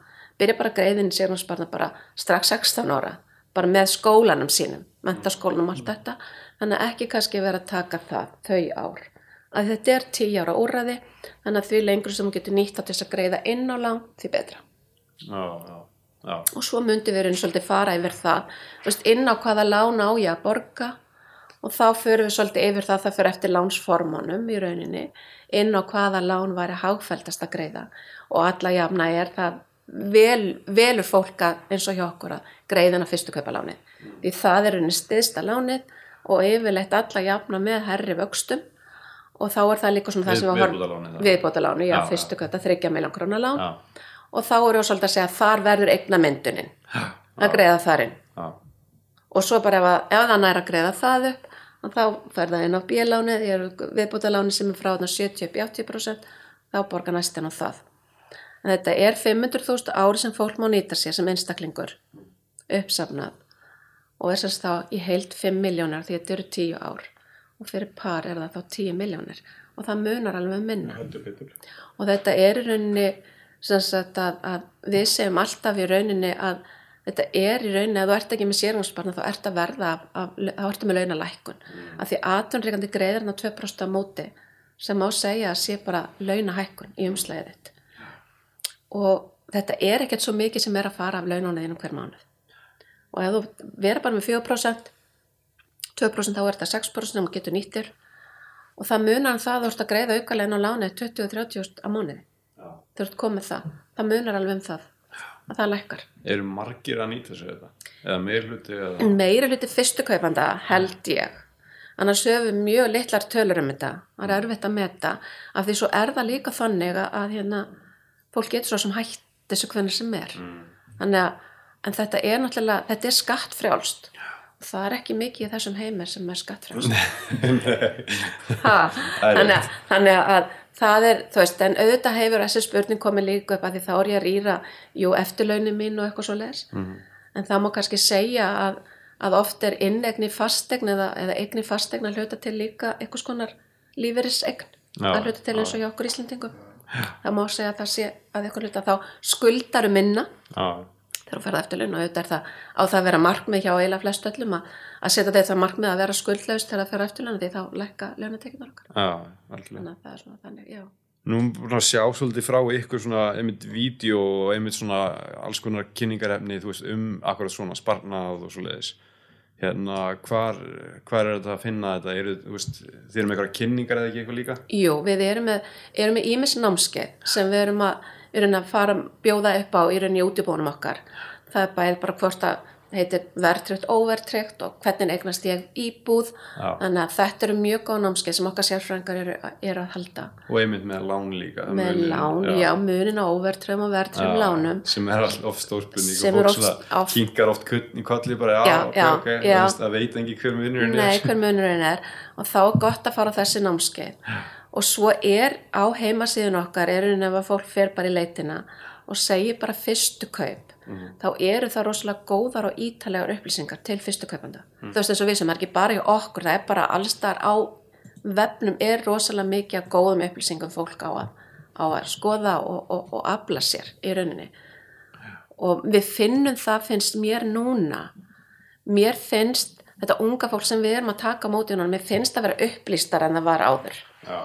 byrja bara að greiðin sér náttúrulega bara strax 16 ára, bara með skólanum sínum, mentaskólanum allt þetta, þannig að ekki kannski vera að taka það þau ár. Að þetta er 10 ára úrraði þannig að því lengur sem þú getur nýtt á þess að greiða inn á lán því betra. Já, já, já, og svo myndi við erum svolítið fara yfir það. Veist, inn á hvaða lán á ég að borga? Og þá förum við svolítið yfir það það fyrir eftir lánsformánum í rauninni inn á hvaða lán væri hágfældast að greiða. Og alla jafna er það vel, velur fólka eins og hjá okkur að greiðina fyrstu kaupa láni því það er rauninni stiðsta lánið og yfirleitt alla jafna með herri vöxtum og þá er það líka svona það sem við horfum- viðbótarlánið þá. viðbótarlánu, já, Já, fyrstu kaupa þryggja miljón krónar lán. Já, og þá við svolítið að segja að þar verður eigna myndunin að greiða þar inn. Já, og svo bara ef, að, ef það nær að greiða það upp þá fer það inn á bílánið ég er viðbútaláni sem er frá þarna 70 upp í 80% þá borgar næstin á það en þetta er 500.000 ári sem fólk má nýta sér sem einstaklingur. Uppsafnað. Og sérst þá í heilt 5 miljónar því þetta eru 10 ár. Og fyrir par er það þá 10 miljónir og það munar alveg um minna. Og þetta er í rauninni að, að við segjum alltaf í rauninni að þetta er í rauninni að þú ert ekki með sérhansbarna þá ert að verða af, af, þá ertu með launalækkun. Mm. af því aðtunreikandi greiðir þarna 2% á móti sem má segja að sé bara launahækkun í umslæðið og þetta er ekkert svo mikið sem er að fara af launóniðinum hver mánuð. Og ef þú verður bara með 4% 2% þá er þetta 6% sem þú getur nýttir. Og það munar um það að þú ert að greiða aukalegin á lánið 20-30 á mánuði. Þú ert komið það, það munar alveg um það að það lækkar. Eru margir að nýta sér þetta? Eða meir hluti eða? En meira hluti fyrstu kaupanda held ég. Annars höfum mjög litlar tölur um þetta. Það er erfitt að meta. Af því svo er það líka þannig að hérna, fólk getur svo sem hætt þessu hvernig sem er. Þannig að en þetta er náttúrulega, þetta er skattfrjálst. Og það er ekki mikið í þessum heimir sem er skattfrjálst. Ha, þannig, að, þannig að það er, þú veist, en auðvitað hefur þessi spurning komið líka upp að því þá er ég að rýra jú, eftirlaunin mín og eitthvað svo leis en það má kannski segja að, að oft er innegni fastegn eða, eða eigni fastegn að hluta til líka eitthvað skonar lífeyrisegn Já, að hluta til eins og hjá okkur Íslendingum það má segja að það sé að eitthvað hluta þá skuldaru minna. Já, þegar þú ferð eftir laun og auðvitað er það á það að vera markmið hjá eiginlega flest öllum að, að setja þetta markmið að vera skuldlaust þegar það fer eftir laun því þá lækka launatekjunar okkar. Já, algjörlega. Þannig að það er svona þannig, já. Nú erum við búin að sjá svolítið frá ykkur svona einmitt vídeo og einmitt svona alls konar kynningarefni þú veist um akkurat svona sparnað og svoleiðis hérna hvar, hvar er þetta að finna þetta eru, veist, þið erum eitthvað kynningar eða ekki eitthvað líka? Jú, við erum með, erum með ímis námskeið sem við erum að, erum að fara bjóða upp á í rauninni útibónum okkar. Það er bæðið bara hvort að heitir verðtryggt, óverðtryggt og hvernig eignast ég íbúð. Já. Þannig að þetta eru mjög góð námskeið sem okkar sérfræðingar eru, eru að halda. Og einmitt með lán líka Með munin, lán, já, munin á óverðtryggum og verðtryggum lánum. sem er stórspunning Sem og fólk oft- svona kynkar oft kolli bara já, Já, ok, já, ok, já. það veit ekki hver munurinn Nei, er hver munurinn er og þá er gott að fara þessi námskeið og svo er á heimasíðun okkar er ef að fólk fer bara í leitina og segir bara fyrstu kaup þá eru það rosalega góðar og ítalegar upplýsingar til fyrstu kaupanda þú veist eins og við sem er ekki bara hjá okkur það er bara allstar á vefnum er rosalega mikið af góðum upplýsingum fólk á að, á að skoða og, og, og afla sér í rauninni. Og við finnum það finnst mér núna. Mér finnst þetta unga fólk sem við erum að taka á móti núna, mér finnst það vera upplýstar en það var áður. Já,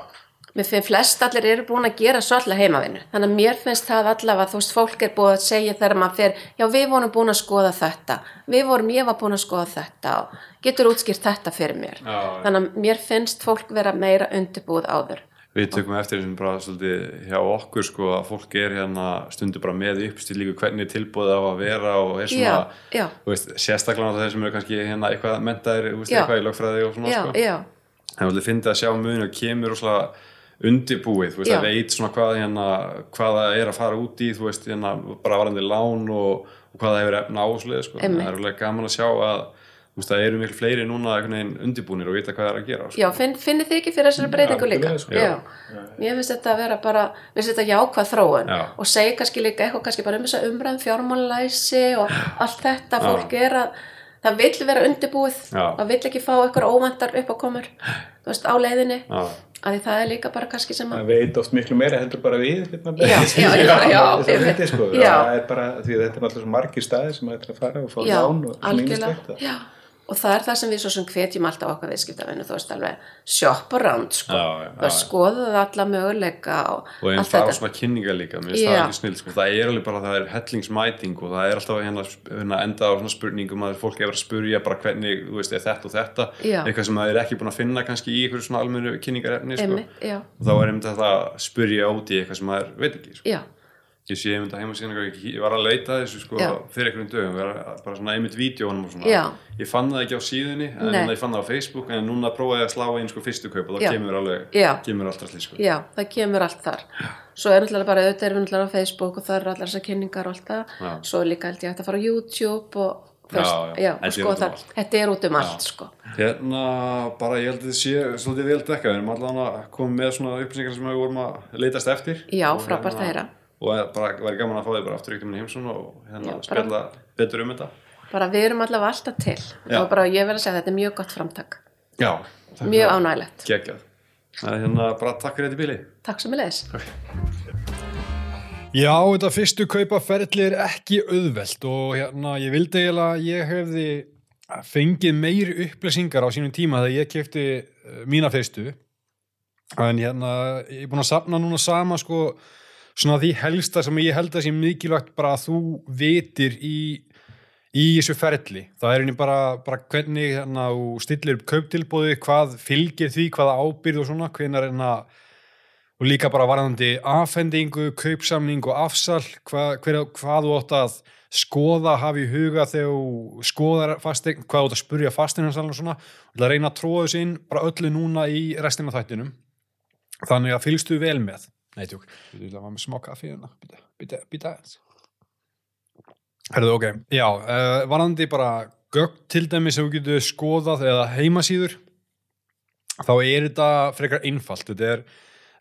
mér finnst flest allir eru búin að gera svolítið heimavinnu, þannig að mér finnst það allavega, þú veist, fólk er búin að segja þegar maður fer, já við vorum búin að skoða þetta, við vorum, ég var búin að skoða þetta og getur útskýrt þetta fyrir mér, Já, já. þannig að mér finnst fólk vera meira undirbúið áður. Við tökum eftir þessum bara svolítið hjá okkur sko að fólk er hérna stundu bara með uppstillingu hvernig tilbúið á að vera og er svona, Já, já. þú veist, sérstaklega þeir sem eru kannski hérna eitthvað mentaðir, þú veist, Já. eitthvað í lögfræði og svona Já, sko. já, Það er alveg fyndið að sjá mun og kemur rosalega undirbúið, þú veist, Já. að veit svona hvað hérna, hvað það er að fara út í, þú veist, hérna, bara varandi lán og, og hvað það hefur efna áslega, sko. Einmitt. Það er alveg gaman að sjá að, þú veist, það eru miklu fleiri núna einhvern veginn undirbúnir og vita hvað það er að gera, sko. já, finn, finnið þið ekki fyrir þessari breytingu líka? algjörlega, sko. Já, mér finnst þetta að vera bara, mér finnst þetta jákvæð þróun Já. og segja kannski líka eitthvað kannski bara um þess að umræðum fjármálalæsi og allt þetta, fólk er að, það vill vera undirbúið, Já. það vill ekki fá eitthvað óvendar uppákomur, þú veist, á leiðinni, Já. að því það er líka bara kannski sem að það veit oft miklu meira heldur bara við hérna, Já, já, já, það þetta sko. Já. það er bara, því þetta er náttúrulega svo margir staðir sem þetta er að fara og fá lán og algjörlega, já og það er það sem við svo sem hvetjum alltaf okkar viðskiptavinu, þú veist alveg shop around sko, Já, já, þú veist skoðuð alla möguleika og, og einn allt fara þetta. svona kynninga líka mér finnst það ekki snill, sko. það er alveg bara það er hellingsmæting og það er alltaf hérna, hérna enda á svona spurningum að fólk er að spurja bara hvernig, þú veist, er þetta og þetta Já. eitthvað sem það er ekki búin að finna kannski í einhverju svona almennu kynningarefni sko. Og þá er einmitt að spurja út í eitthvað sem maður veit ekki sko. Ég sé einmitt að heimasíðan ég, ég var að leita þessu sko, Já. fyrir einhverjum dögum bara svona einmitt vídjónum og svona Já. ég fann það ekki á síðunni en Nei. ég fann það á Facebook en núna prófaði ég að slá inn sko, fyrstu kaup og þá kemur alveg kemur alltaf slík sko. já, það kemur allt þar svo er náttúrulega bara auðvitað erum við náttúrulega á Facebook og það eru allar þessar kynningar og allt það svo er líka held ég að fara á YouTube og, Já, já. já, er sko út um það, allt. þetta er út um allt sko. Hérna, bara ég held að þetta sé svolítið vel dekka, við erum allan að koma með svona upplýsingar sem við vorum að leitast eftir Já, frábært að heyra. Og bara væri gaman að fá þið bara aftur ykkur minn heimsson og hérna Já, bara- spjalla betur um þetta. Bara við erum allavega alltaf til. Já. og bara ég verð að segja að þetta er mjög gott framtak. Já, mjög fyrir. ánægilegt, Geggjað. Er hérna bara takk fyrir þetta í bíli takk sem er leiðis Já, þetta fyrstu kaupaferli er ekki auðvelt og hérna, ég vildi eiginlega að ég hefði fengið meiri upplýsingar á sínum tíma þegar ég kefti uh, mína fyrstu. En hérna, ég er búin að sapna núna sama sko, svona því helsta sem ég held að sé mikilvægt bara að þú vitir í, í þessu ferli. Það er einnig bara, bara hvernig hérna, stillir upp kauptilbóði, hvað fylgir því, hvaða ábyrð og svona, hvenar hérna og líka bara varðandi afhendingu, kaupsamning og afsal, hva, hver, hvað þú átt að skoða, hafa í huga þegar skoðar fastegn, hvað þú átt að spurja fastegnarsalinn og svona, og að reyna að tróða þessu inn bara öllu núna í restina þættinum. Þannig að fylgstu vel með. Nei, tjók, við viljum að með smá kaffi hérna, býta, býta, býta aðeins. Herðu, ok, já, uh, varðandi bara gögn til dæmi sem þú getur skoðað eða heimasíður, þá er þetta frekar einfalt, þetta er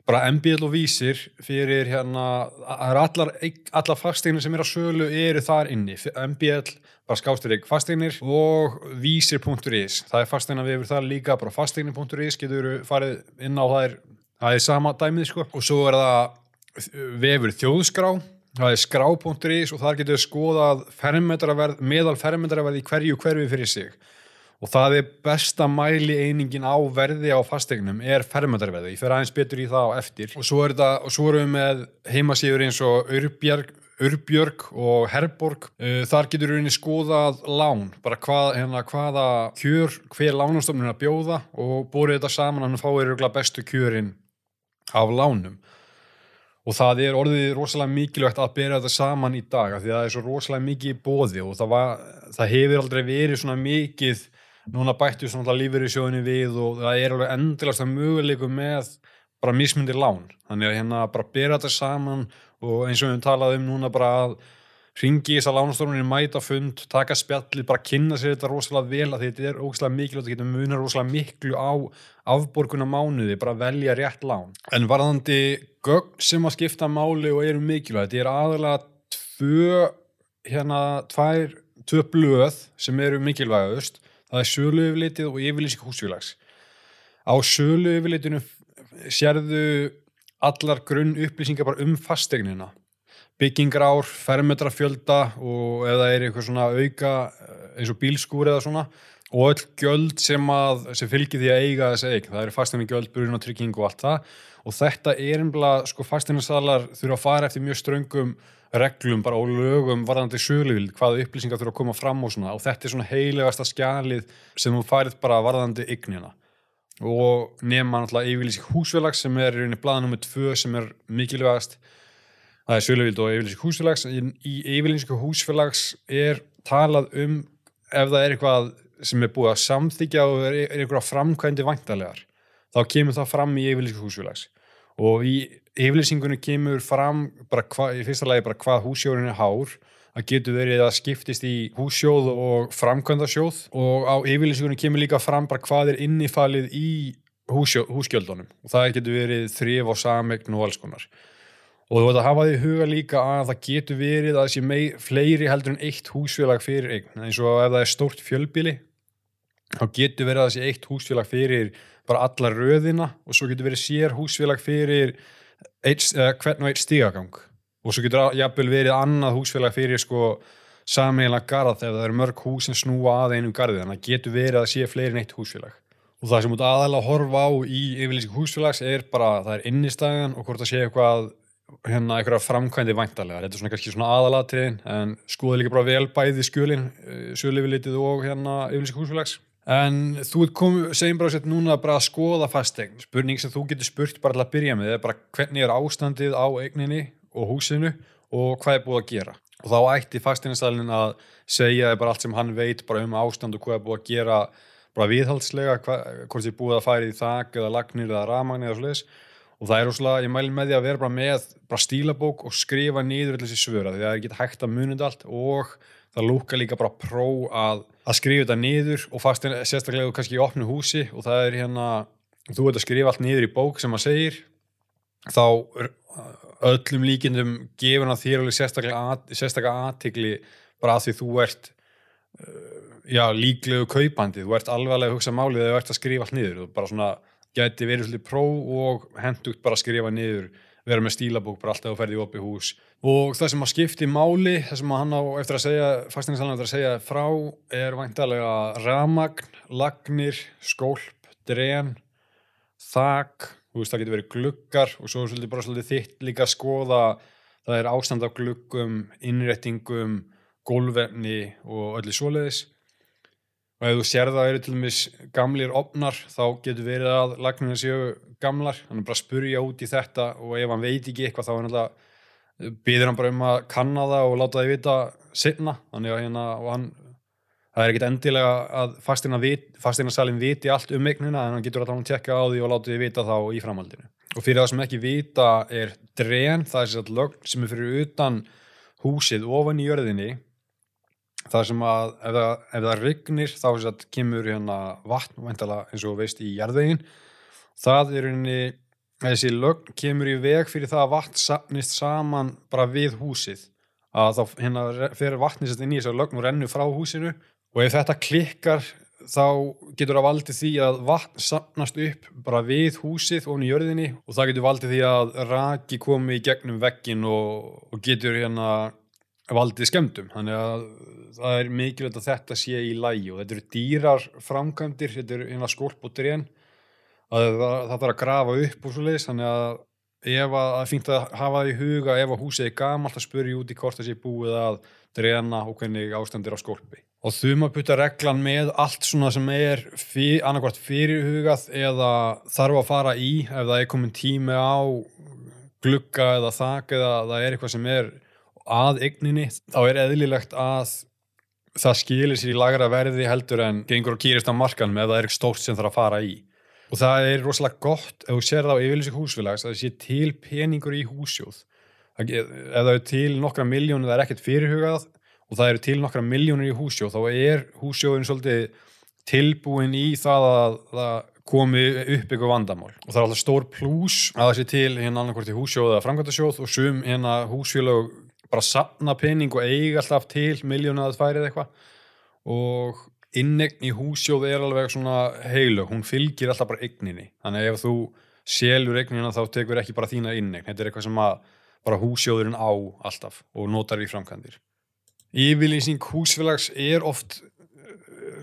bara MBL og vísir fyrir hérna, það er allar, allar fasteignir sem er á sölu eru þar inni, MBL bara skásturik fasteignir og vísir.is, það er fasteigna vefur þar líka, bara fasteignir.is getur farið inn á það er, það er sama dæmið sko. Og svo er það vefur þjóðskrá. Það er skrá.is og þar getur skoðað fermetraverð, meðal fermetraverð í hverju hverfi fyrir sig. Og það er besta mæli einingin á verði á fasteignum er fermetarverði, ég fer aðeins betur í það á eftir. Og svo, er það, og svo erum við með heimasíður eins og Urbjörg, Urbjörg og Herborg. Uh, þar getur við skoðað lán. Bara hvað, hérna, hvaða kjör hver lánastofnun að bjóða. Og bórið þetta saman hann fáir bestu kjörin af lánum. Og það er orðið rosalega mikilvægt að bera þetta saman í dag því að það er svo rosalega mikið í bóði og það, var, það hefur aldrei verið svona mikið núna bættu svona lífur í sjóðinni við og það er alveg endilast að möguleikum með bara mismundir lán. Þannig að hérna bara bera þetta saman og eins og við höfum talað um núna bara að ringi í þess að lánastofnunni mæta fund, taka spjalli, bara kynna sér þetta rosalega vel að þetta er ógæslega mikilvægt að geta munar rosalega miklu á afborguna mánuði, bara velja rétt lán. En varðandi gögn sem að skipta máli og eru mikilvægt, þetta er aðalega tvö, hérna, tvær, tvö blöð sem eru mikilvægust, það er sölu yfirlitið og yfirlýsing húsfélags. Á sölu yfirlitinu sérðu allar grunn upplýsingar bara um fasteignina byggingrár, fermetrafjölda og það er eitthvað svona auka eins og bílskúr eða svona. Og öll gjöld sem, að, sem fylgir því að eiga þessi eign. Það eru fasteigna gjöld, brun og trygging og allt það. Og þetta er einblað, sko fasteignasalar þurfa að fara eftir mjög ströngum reglum bara og lögum varðandi söluvild, hvaða upplýsingar þurfa að koma fram og svona. Og þetta er svona heilegasta skjalið sem þú færið bara varðandi eignina. Og nema náttúrulega yfirlýsing húsfélags sem er í rauninni blaða nummið tvö sem er mikilvægast það er söluvild og yfirlýsing húsfélags. Í, yfirlýsingu húsfélags er talað um ef það er eitthvað sem er búið að samþykja og er, er eitthvað framkvæmdi vantalegar þá kemur það fram í yfirlýsingu húsfélags. Og í yfirlýsingunni kemur fram hva, í fyrsta lagi bara hvað húsjórin er hár það getur verið að skiptist í húsjóð og framkvæmdasjóð. Og á yfirlýsingunni kemur líka fram bara hvað er innifalið í húsjó, húsgjöldunum. Og það getur verið þrif og samegn og alls konar og þú veit að hafa því huga líka að það getur verið að þessi mei, fleiri heldur en eitt húsfélag fyrir eign. Eins og ef það er stórt fjölbíli þá getur verið að þessi eitt húsfélag fyrir bara alla röðina og svo getur verið sér húsfélag fyrir eitt, uh, hvern og eitt stígagang og svo getur jafnvel verið annað húsfélag fyrir sko sameiginlega garð ef það eru mörg hús sem snúa að einum garði. Þannig að getur verið að sé fleiri en eitt húsfélag. Og það sem út aðalega að horfa á í yfirlýsing húsfélags er bara það er innistæðan og hvort það sé eitthvað hérna eitthvað framkvæmdi væntalega þetta er svona kannski svona aðalatriðin en skoði líka bara vel bæði skjölin skjölifilitið og hérna yfirlýsing húsfélags. En þú segjum bara sér núna bara að skoða fastegn spurning sem þú getur spurt bara til að byrja með er bara hvernig er ástandið á eigninni og húsinu og hvað er búið að gera? Og þá ætti fastegnastælinn að segja bara allt sem hann veit bara um ástand og hvað er búið að gera bara viðhaldslega hvort þið búið að færi í þak eða lagnir eða ramagn eða slúðis og það er óslega, ég mæli með því að vera bara með bara stílabók og skrifa niður þessi svöra því að það ekki hægt að munið allt. Og það lúka líka bara pró að, að skrifa þetta niður og fast sérstaklega kannski í opnu húsi og það er hérna þú veit að skrifa allt niður í bók sem maður segir þá öllum líkindum gefur hann þér alveg sérstaklega, aðtikli bara að því þú ert já, líklegu kaupandi. Þú ert alveg að hugsa málið þegar þú ert að skrifa allt niður. Þú bara svona geti verið svolítið pró og hendugt bara skrifa niður vera með stílabók bara alltaf að ferði upp í hús. Og það sem að skipti máli það sem að hann á eftir að segja fasteignasalinn eftir að segja frá er væntalega ramagn, lagnir skólp, dren þak, þú veist það getur verið gluggar og svo svolítið bara svolítið þitt líka að skoða það er ástand af gluggum, innrettingum gólvefni og öllu svoleiðis og ef þú sér það eru til dæmis gamlir opnar þá getur verið að lagninu séu gamlar, hann er bara að spurja út í þetta og ef hann veit ekki eitthvað þá er náttúrulega býður hann bara um að kanna það og láta það vita sinna, þannig að hérna og hann, það er ekkit endilega að fastinarsalinn viti allt um eignina en hann getur alltaf að tjekka á því og láta því vita þá í framhaldinu. Og fyrir það sem ekki vita er dren, það er sér lögn sem er fyrir utan húsið ofan í jörðinni það sem að ef það, ef það rignir þá að, kemur hérna vatn vantala, eins og veist í jarðvegin það er einni þessi lögn kemur í veg fyrir það að vatn sapnist saman bara við húsið. Að þá hérna fer vatnist inn í þessar lögn og rennur frá húsinu. Og ef þetta klikkar þá getur það valdið því að vatn sapnast upp bara við húsið ofn í jörðinni. Og það getur valdið því að raki komi í gegnum veggin og, og getur hérna valdið skemmtum þannig að það er mikilvægt að þetta sé í lægi og þetta eru dýrar framkvæmdir, þetta eru eina skorp og dren að það, það þarf að grafa upp og svo leiðis þannig að ef að það er fínt að hafa það í huga ef að húsið er gamalt að spurja út í hvort það sé búið að drena og hvernig ástandir á skorpi og þum að putta reglan með allt svona sem er fyr, annarkvært fyrirhugað eða þarf að fara í ef það er komin tími á glugga eða þak eða það er eitthvað sem er að eigninni þá er eðlilegt að það skilir sér í lagra verði heldur en gengur og kýrist á markanum ef það er stórt sem það að fara í. Og það er rosalega gott ef þú sér það á yfirlýsing húsfélags að það sé til peningur í húsjóð. Ef það er til nokkra miljónu það er ekkert fyrirhugað og það eru til nokkra miljónur í húsjóð þá er húsjóðin svolítið tilbúin í það að það komi upp ykkur vandamál. Og það er alltaf stór plús að það sé til hérna annarkvært í húsjóð eða framkvæmtasjóð og sum hérna húsfélag bara sapna pening og eiga alltaf til miljónu að það færið eitthvað. Og innegn í húsjóð er alveg svona heilu, hún fylgir alltaf bara eigninni, þannig ef þú selur eignina þá tekur ekki bara þína innegn þetta er eitthvað sem að bara húsjóðurinn á alltaf og notar í framkvæmdir. Yfirlýsing húsfélags er oft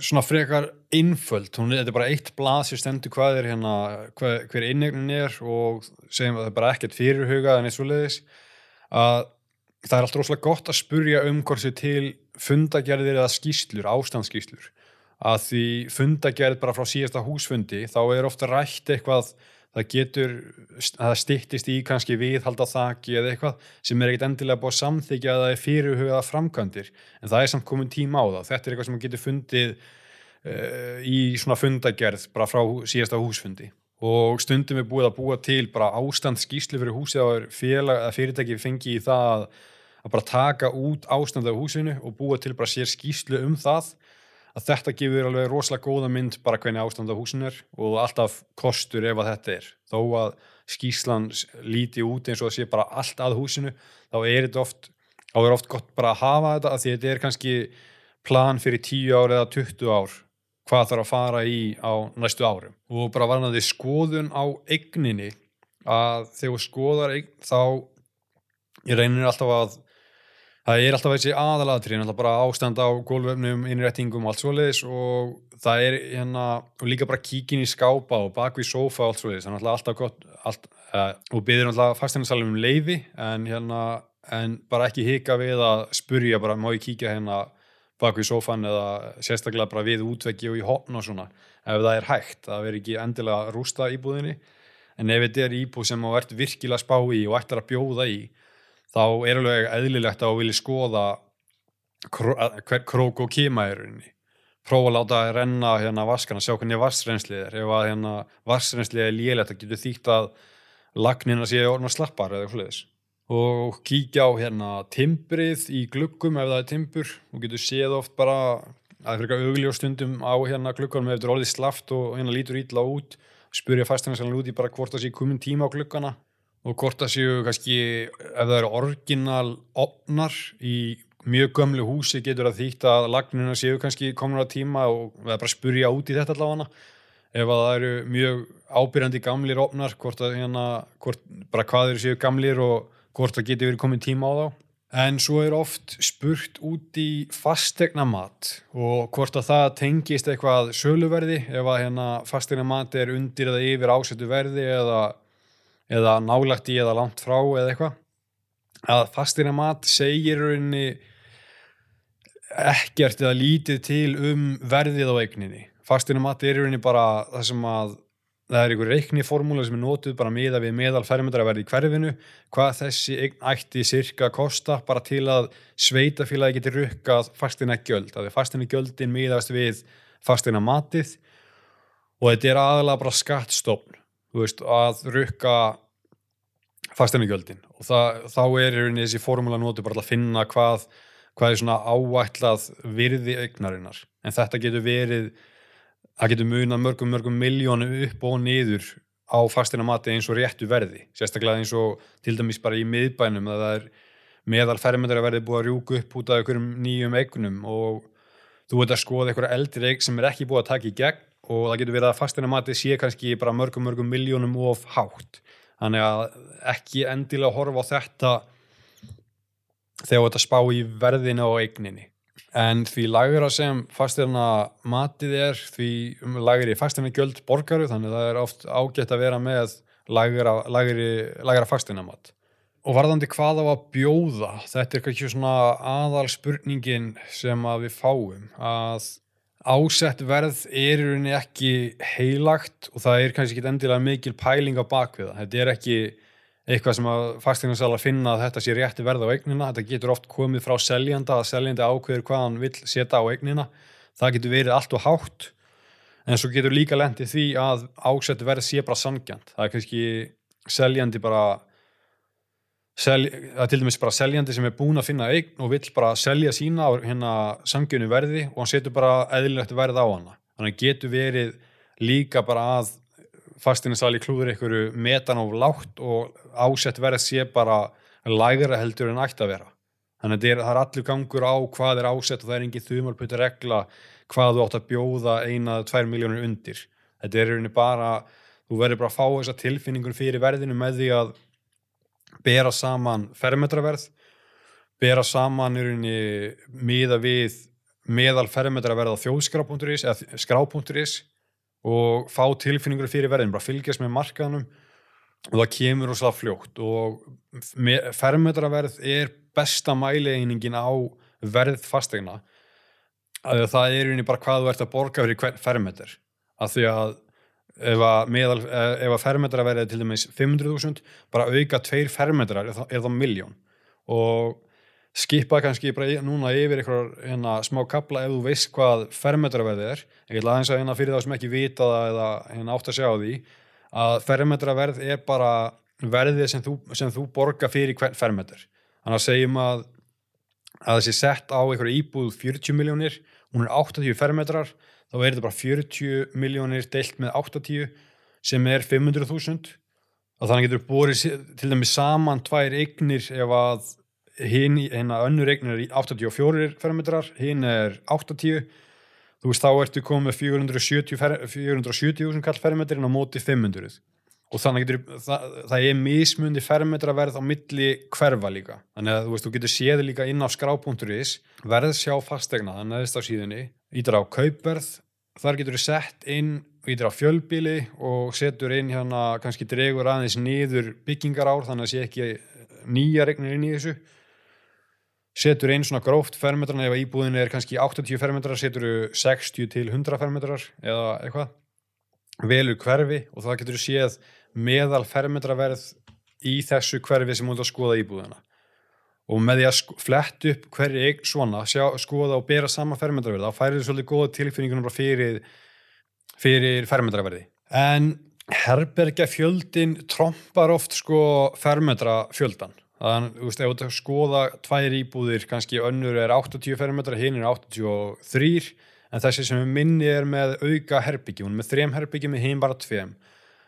svona frekar einföld, hún þetta er bara eitt blað sem stendur hvað er hérna, hver, hver innegnin er og segjum að það er bara ekkert fyrirhugað en eitt svo leiðis að það er alltaf rosalega gott að spurja um hvort sér til fundagerðir eða skýslur, ástandsskýslur að því fundagerð bara frá síðasta húsfundi þá er ofta rætt eitthvað það getur, það styttist í kannski viðhalda þaki eða eitthvað sem er ekkit endilega búið að samþykja að það er fyrirhugað framkvæmdir. En það er samt komin tíma á það, þetta er eitthvað sem getur fundið uh, í svona fundagerð bara frá síðasta húsfundi. Og stundum er búið að búa til bara ástand skýslu fyrir húsið á fyrirtæki fengi í það að, að bara taka út ástand af húsinu og búa til bara sér skýslu um það að þetta gefur alveg rosalega góða mynd bara hvernig ástand á húsinu er og alltaf kostur ef að þetta er. Þó að skýslan líti út eins og það sé bara allt að húsinu þá er þetta oft, þá er oft gott bara að hafa þetta að því þetta er kannski plan fyrir 10 ár eða 20 ár hvað þarf að fara í á næstu árum. Og bara varnaði skoðun á eigninni að þegar skoðar eign þá ég reynir alltaf að það er alltaf þessi aðalatrið alltaf bara ástand á gólvefnum, innrættingum og allt svoleiðis og það er hérna og líka bara kíkin í skápa og bakvið sofa og allt svoleiðis, þannig að alltaf gott allt, uh, og byggðir alltaf fasteinasalum um leiði en hérna en bara ekki hika við að spurja bara má ég kíkja hérna bakvið sofan eða sérstaklega bara við útveggi og í hotn og svona? Ef það er hægt, það verður ekki endilega rústa íbúðinni. En ef þetta er íbúð sem þú ert virkilega spá í og ætlar að bjóða í þá er alveg eðlilegt að vilja skoða hver krók og kýma er rauninni. Prófa að láta að renna hérna vaskana, sjá hvernig vassrenslið er. Ef að hérna vassrenslið er lélægt það getur þýtt að lagnina sé orðin að slappar eða eitthvað sliðis og kíkja á hérna timbrið í gluggum ef það er timbur. Og getur séð oft bara að fyrir eitthvað augljóstundum á hérna glugganum ef þetta er orðið slaft og hérna lítur ítla út. Spurja fastanarsalinn út í bara hvort það sé komin tíma á gluggana og hvort það séu kannski ef það eru orginal opnar í mjög gömlu húsi getur það þýtt að lagnuna séu kannski komin á tíma og við bara spurja út í þetta allavega? Ef það eru mjög ábyrjandi gamlir opnar hvort að hérna hvort, bara hvað eru séu gamlir og hvort það getur verið komin tíma á þá. En svo er oft spurt út í fastegna mat og hvort að það tengist eitthvað söluverði ef að hérna fastegna mat er undir eða yfir ásettu verði eða eða nálagt í eða langt frá eða eitthvað að fastina mat segir rauninni ekkert eða lítið til um verðið á eigninni. Fastina mat er rauninni bara það sem að það er einhver reikniformúla sem er nótuð bara miða við meðal fermetra verði í hverfinu hvað þessi ætti cirka að kosta bara til að sveitafélagi geti rukkað fastina gjöld. Að fastina gjöldin miðast við fastina matið og þetta er aðalega bara skattstofn. Veist, að rukka fasteinugjöldin og það, þá er þessi formúla nótu bara að finna hvað, hvað er svona áætlað virði eignarinnar. En þetta getur verið það getur munað mörgum mörgum miljónu upp og niður á fasteina mati eins og réttu verði. Sérstaklega eins og til dæmis bara í miðbænum að það er meðal fermyndar að verði búið að rjúku upp út af einhverjum nýjum eignum. Og þú veit að skoða einhverja eldri eign sem er ekki búið að taka í gegn og það getur verið að fastina mati sé kannski bara mörgum mörgum miljónum of hátt þannig að ekki endilega horfa á þetta þegar þetta spá í verðina og eigninni. En því lagra sem fastina matið er því lagri fastina gjöld borgaru þannig að það er oft ágætt að vera með lagra, lagri, lagra fastina mat og varðandi hvað á að bjóða þetta er kannski svona aðal spurningin sem að við fáum að ásett verð er í rauninni ekki heilagt og það er kannski ekki endilega mikil pæling á bakviða. Þetta er ekki eitthvað sem að fastegnarsala finna að þetta sé rétti verð á eignina. Þetta getur oft komið frá seljanda að seljandi ákveður hvað hann vil setja á eignina. Það getur verið allt og hátt en svo getur líka lendið því að ásett verð sé bara sangjant. Það er kannski seljandi bara Sel, að til dæmis bara seljandi sem er búin að finna eign og vill bara selja sína á hérna samgjönu verði og hann setur bara eðlilegt verð á hana. Þannig getur verið líka bara að fastinsali klúður einhverju metan á látt og ásett verð sé bara lægra heldur en ætti að vera. Þannig að það er allir gangur á hvað er ásett og það er engin þumalputur regla hvað þú átt að bjóða eina eða tvær miljónur undir. Þetta er bara, þú verður bara að fá þessa tilfinningun fyrir verðinu með því að bera saman fermetraverð bera saman í rauninni miða við meðal fermetra verð á þjóðskrá.is eða skrá.is og fá tilfinningur fyrir verðin, bara fylgjast með markaðanum og það kemur og slá fljótt og fermetraverð er besta mæleigningin á verð fastegna að það er unni bara hvað þú ert að borga fyrir fermetr að því að ef að, ef að fermetra verði til dæmis 500.000 bara auka tveir fermetrar er er það miljón og skipa kannski bara núna yfir einhver hérna, smá kapla ef þú veist hvað fermetra verði er. Ég vil aðeins að hérna fyrir það sem ekki vita það eða hérna átt að sjá því að fermetra verð er bara verðið sem þú, sem þú borga fyrir hvern fermetr þannig að segjum að að þessi sett á einhverju íbúð 40 miljónir, hún er 80 fermetrar þá er þetta bara 40 miljónir deilt með 80 sem er 500.000 og þannig getur búið til dæmis saman tvær eignir ef að hinn, hérna önnur eignir er 84 fermetrar, hinn er 80 þú veist þá ertu komið 470.000 470 kall fermetrin á móti 500 og þannig getur, það, það er mismundi fermetra verð á milli hverfa líka. Þannig að þú veist, þú getur séð líka inn á skrá.is verð sjá fastegna þannig að það er á ítur á kaupverð þar getur þú sett inn ítur á fjölbíli og setur inn hérna, kannski dregur aðeins niður byggingar ár, þannig að sé ekki nýja regnir inn í þessu. Setur inn svona gróft fermetran ef íbúðin er kannski 80 fermetrar setur þú 60 til 100 fermetrar eða eitthvað. Velur hverfi og það getur þú séð meðal fermetraverð í þessu hverfi sem múið að skoða íbúðina og með því að flett upp hverju eign svona, sjá, skoða og bera sama fermetraverð, þá færir þið svolítið góða tilfinningunum bara fyrir, fyrir fermetraverði. En herbergja fjöldin trompar oft sko fermetra fjöldan. Þannig, þú veist, ef þú skoða tvær íbúðir, kannski önnur er 80 fermetra, hinn er 83, en þessi sem minni er með auka er með þrem herbyggi með hinn bara tveim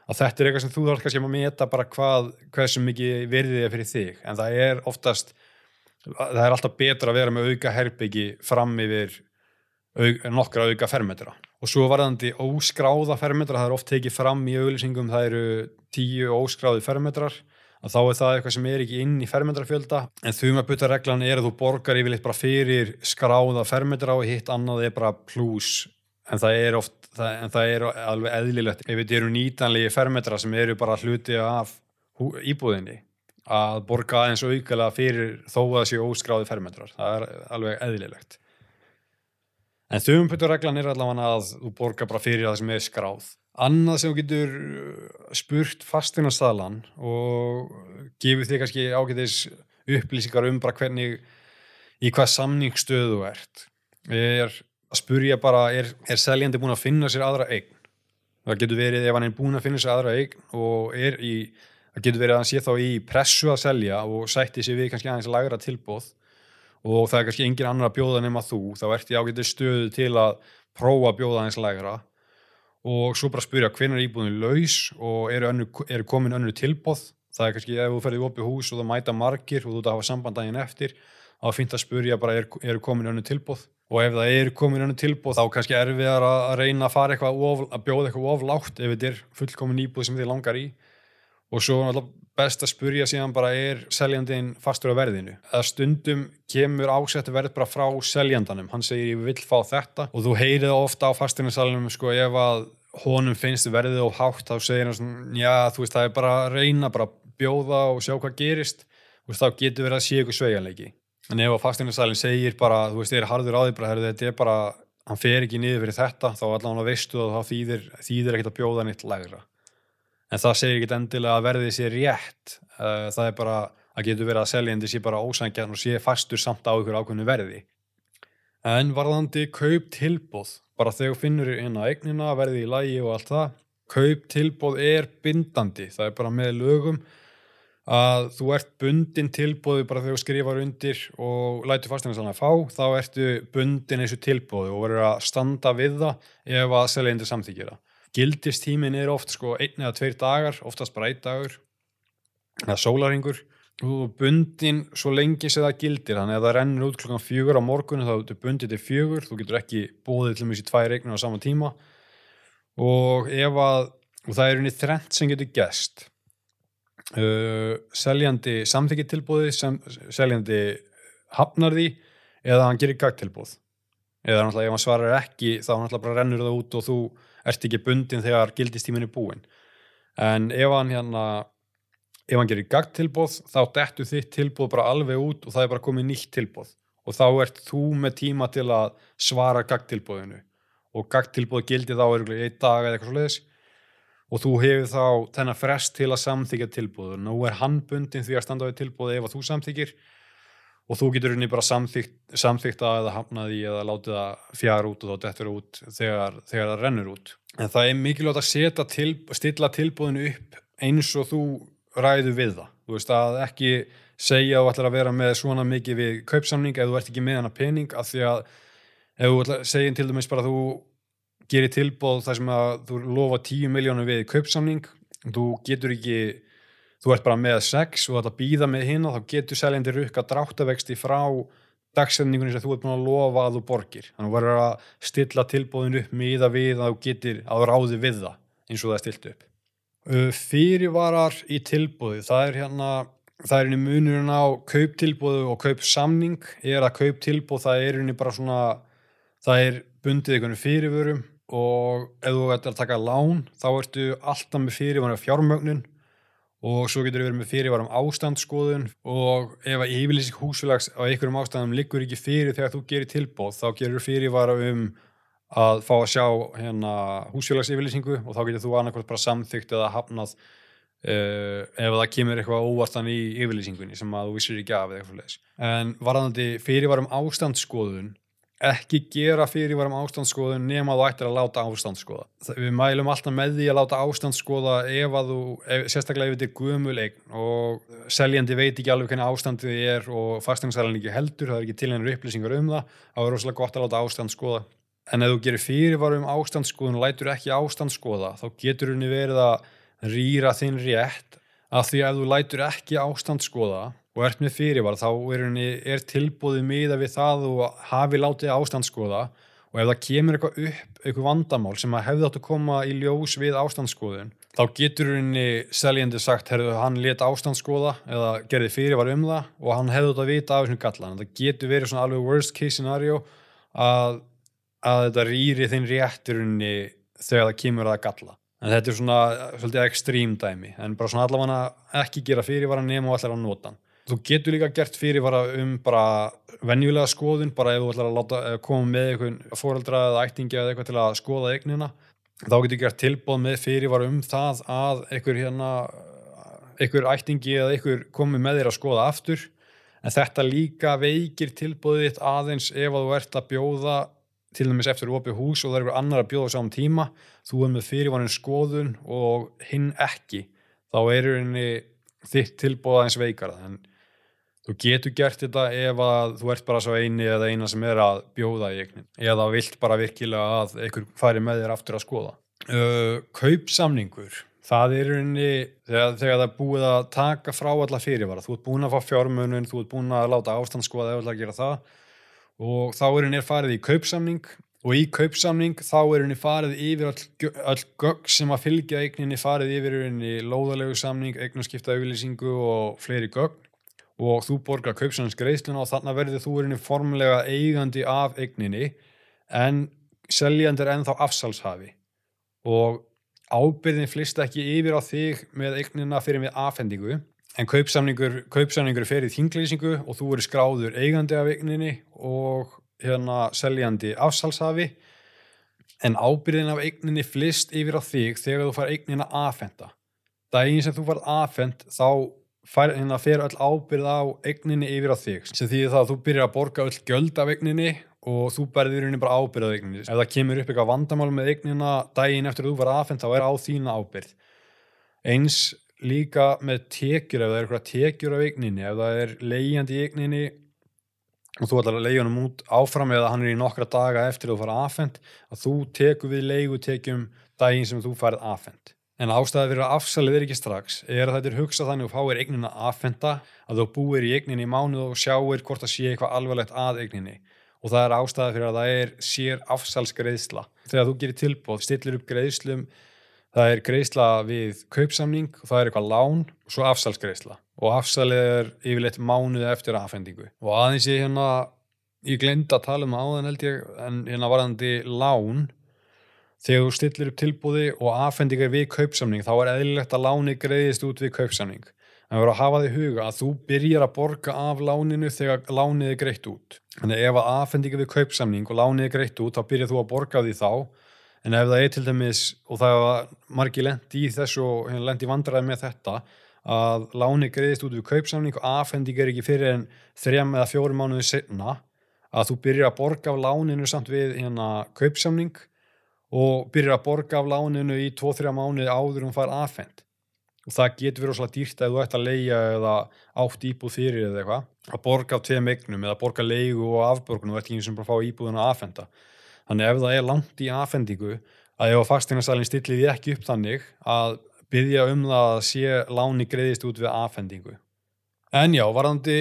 að þetta er eitthvað sem þú þarf kannski að meta bara hvað, hvað sem mikið verðið er fyrir þig. En það er oftast það er alltaf betra að vera með auka herbyggi fram yfir auk, nokkra auka fermetra. Og svo varðandi óskráða fermetra það er oft tekið fram í auglýsingum það eru tíu óskráði fermetrar. Að þá er það eitthvað sem er ekki inn í fermetrafjölda. En þau með butareglan er að þú borgar yfirleitt bara fyrir skráða fermetra og hitt annað er bara pluss en það er oft það, en það er alveg eðlilegt. Ef þetta eru nýtanlegi fermetra sem eru bara hluti af íbúðinni að borga aðeins aukala fyrir þó að það séu óskráði fermetrar. Það er alveg eðlilegt. En þumputturreglan er allavega að þú borga bara fyrir það sem er skráð. Annað sem þú getur uh, spurt fastinarstaðlan og gefur þig kannski ágætis upplýsingar um bara hvernig í hvað samningsstöðu þú ert er að spurja bara er, er seljandi búin að finna sér aðra eign? Það getur verið ef hann er búin að finna sér aðra eign og er í það getur verið að hann sé þá í pressu að selja og sætti sér við kannski aðeins að lagra tilbóð og það er kannski engin annar að bjóða nema þú þá ert ég ágætið stöðu til að prófa að bjóða aðeins lagra og svo bara spurja hvernig er íbúðinu laus og eru, önnu, eru komin önnu tilbóð það er kannski ef þú ferði upp í hús og það mæta margir og þú ert að hafa sambandaginn eftir þá finnst að spurja bara eru er komin önnu tilbóð og ef það er komin önnu tilbúð þá kannski erfiðar að reyna að fara eitthvað of, að bjóða eitthvað oflátt ef þetta er fullkomin íbúð sem þið langar í. Og svo best að spurja síðan bara er seljandin fastur á verðinu? Að stundum kemur ásett verð bara frá seljandanum, hann segir ég vil fá þetta. Og þú heyrið ofta á fastinarsalunum sko ef að honum finnst verðið of hátt þá segir hann svona já þú veist það er bara að reyna bara bjóða og sjá hvað gerist. Og þá getur verið að sé ykkur sveiganleiki en ef að fasteignarsælinn segir bara, þú veist, er harður á því bara, þetta er bara, hann fer ekki niður fyrir þetta, þá allavega veistu að það þýðir, þýðir ekkert að bjóða nýtt lægra. En það segir ekkert endilega að verði sér rétt. Eh, það er bara, að getur verið að seljandi sé bara ósangjarn og sé fastur samt á ykkur ákveðinu verði. En varðandi kaup tilbóð bara þegar finnur inn á eignina verði í lægi og allt það kaup tilbóð er bindandi, það er bara með lögum að þú ert bundin tilbúðu bara þegar þú skrifar undir og lætur fasteignasalan að fá, þá ertu bundin eins og tilbúðu og verður að standa við það ef að seljendur samþykjira. Gildistímin er oft sko einn eða tveir dagar, oftast bara einn dagur eða sólaringur og bundin svo lengi sem það gildir, þannig að það rennur út klokkan fjögur á morgunum þá ertu bundin til fjögur, þú getur ekki búið til mjög sér tvær eignur á sama tíma. Og ef að, og það er unni þrent sem getur gæst uh, seljandi samþykki tilbúði sem seljandi hafnar því eða hann gerir gagtilbúð eða náttúrulega ef hann svarar ekki þá náttúrulega bara rennur það út og þú ert ekki bundin þegar gildistímin er búinn. En ef hann hérna ef hann gerir gagtilbóð þá dettu þitt tilbóð bara alveg út og það er bara komið nýtt tilbóð og þá ert þú með tíma til að svara gagtilbóðinu og gagtilbóð gildi þá er einn dag eða eitthvað svo leiðis og þú hefur þá þennan frest til að samþykja tilbúður. Nú er hann bundin því að standa við tilbúði ef að þú samþykir og þú getur unni bara samþykt, samþykta eða hafnaði eða látið það fjara út og þá dettur út þegar, þegar það rennur út. En það er mikilvægt að setja til, stilla tilbúðinu upp eins og þú ræðu við það. Þú veist að ekki segja að þú ætlar að vera með svona mikið við kaupsamning ef þú ert ekki með hana pening af því að ef þú að segja til dæmis bara að þú gerir tilbóð þar sem að þú lofa 10 miljónum við kaupsamning. Þú getur ekki, þú ert bara með 6 og þetta býða með hinn og þá getur seljandi rukka dráttavexti frá dagsefningunni sem þú ert búin að lofa að þú borgir, þannig að þú verður að stilla tilbóðin upp miða við að þú getur að ráði við það eins og það er stilt upp. Fyrirvarar í tilbóði það er hérna það er henni munurinn á kauptilbóðu og kaupsamning er að kauptilbóð það er henni bara svona það er bundið einhvern fyrirvörum og ef þú ætlar að taka lán þá ertu alltaf með fyrirvarum fjármögnun og svo getur þú verið með fyrirvarum ástandsskoðun. Og ef að yfirlýsing húsfélags á einhverjum ástandum liggur ekki fyrir þegar þú gerir tilbóð þá gerur fyrirvara um að fá að sjá hérna húsfélags yfirlýsingu og þá getur þú annarkvæmt bara samþygt eða hafnað uh, ef það kemur eitthvað óvartan í yfirlýsingunni sem að þú vissir ekki af. En varðandi fyrirvarum ástandsskoðun ekki gera fyrirvarum ástandsskoðun nema þú ættir að láta ástandsskoða. Við mælum alltaf með því að láta ástandsskoða ef að þú, ef, sérstaklega ef þetta er guðmul eign og seljandi veit ekki alveg hvernig ástandið er og fasteignarsæljan ekki heldur, það er ekki til hennur upplýsingar um það, þá er rosalega gott að láta ástandsskoða. En ef þú gerir fyrirvarum ástandsskoðun og lætur ekki ástandsskoða, þá getur henni verið að rýra þinn rétt að því að ef þú lætur ekki ástandsskoða og ert með fyrirvar þá er, er tilbúðið miða við það og hafi látið ástandskoða og ef það kemur eitthvað upp, eitthvað vandamál sem að hefði átt að koma í ljós við ástandskoðun þá getur henni seljandi sagt, herru, hann let ástandskoða eða gerði fyrirvar um það og hann hefði átt að vita af þessum gallan það getur verið svona alveg worst case scenario að, að þetta rýri þinn réttur henni þegar það kemur að galla. En þetta er svona svolítið ekstrím dæmi en bara svona allavega ekki gera fyrirvaran nema og allar á notan Þú getur líka gert fyrirvara um bara venjulega skoðun, bara ef þú ætlar að láta, koma með einhvern fóreldra eða ættingi eða eitthvað til að skoða eignina þá getur gert tilbóð með fyrirvara um það að einhver, hérna, einhver ættingi eða einhver komi með þér að skoða aftur. En þetta líka veikir tilbóðið þitt aðeins ef að þú ert að bjóða til dæmis eftir opið hús og það er einhver annar að bjóða saman tíma, þú er með fyrirvarin skoðun og hinn ekki. Þá er þitt tilbóð aðeins veikara. En Þú getur gert þetta ef að þú ert bara svo eini eða eina sem er að bjóða í eignin eða vilt bara virkilega að einhver fari með þér aftur að skoða. Uh, kaupsamningur, það er unni þegar, þegar það er búið að taka frá alla fyrirvara. Þú ert búin að fá fjármunum, þú ert búin að láta ástand skoða eða að gera það og þá er unni farið í kaupsamning og í kaupsamning þá er unni farið yfir all, all gögg sem að fylgja eigninni farið yfir unni lóðalegu samning, eignarskipta auðlýsingu og fleiri gögg og þú borgar kaupsannins greiðsluna og þannig verður þú erinni formulega eigandi af eigninni en seljandir ennþá afsalshafi. Og ábyrðin flist ekki yfir á þig með eignina fyrir með afhendingu en kaupsamningur, kaupsamningur fer í þinglýsingu og þú eru skráður eigandi af eigninni og hérna seljandi afsalshafi. En ábyrðin af eigninni flist yfir á þig þegar þú far eignina afhenda daginn sem þú far afhend þá fær, hérna fer öll ábyrð á eigninni yfir á þig. Sem því það að þú byrjar að borga öll göld af eigninni og þú berðir hérna bara ábyrð á eigninni. Ef það kemur upp eitthvað vandamál með eignina daginn eftir að þú var aðfendt þá er á þína ábyrð eins líka með tekjur ef það er eitthvað tekjur af eigninni ef það er leiðjandi í eigninni og þú ætlar að leiða hann út áfram eða hann er í nokkra daga eftir að þú fara aðfendt að þú teku við leigutekjum daginn sem þú farið aðfendt En ástæði fyrir að afsalið er ekki strax er að þetta er hugsað þannig að þú fáir eignina aðfenda að þú búir í eigninni í mánuð og sjáir hvort það sé eitthvað alvarlegt að eigninni. Og það er ástæði fyrir að það er sér afsalsgreðsla. Þegar þú gerir tilbóð, stillir upp greiðslum, það er greiðsla við kaupsamning og það er eitthvað lán og svo afsalsgreðsla og afsalið er yfirleitt mánuð eftir aðfendingu og aðeins ég hérna ég gleymd að tala um áðan held ég, en hérna varðandi lán, þegar þú stillir upp tilbúði og afhendingar við kaupsamning, þá er eðlilegt að láni greiðist út við kaupsamning. En við verðum að hafa því huga að þú byrjar að borga af láninu þegar lánið er greitt út. Þannig ef að afhendingar við kaupsamning og lánið er greitt út, þá byrjar þú að borga því þá. En ef það er til dæmis, og það var margir lendi í þessu og hérna lendi vandræði með þetta, að láni greiðist út við kaupsamning og afhending er ekki fyrir en þrjum eða fjórum mánuði setna, að þú byrjar að borga af láninu samt við hérna kaupsamning og byrjar að borga af láninu í 2-3 mánuði áður um fær afhend og það getur verið svolítið dýrt að þú ætti að leia eða átt íbúð fyrir eða eitthvað að borga af tveim eignum eða borga leigu og afborgun og ekki eins og bara fá íbúðuna að afhenda. Þannig ef það er langt í afhendingu að ef að fastingarsalinn stillir því ekki upp þannig að byggja um það að sé láni greiðist út við afhendingu. En já, varðandi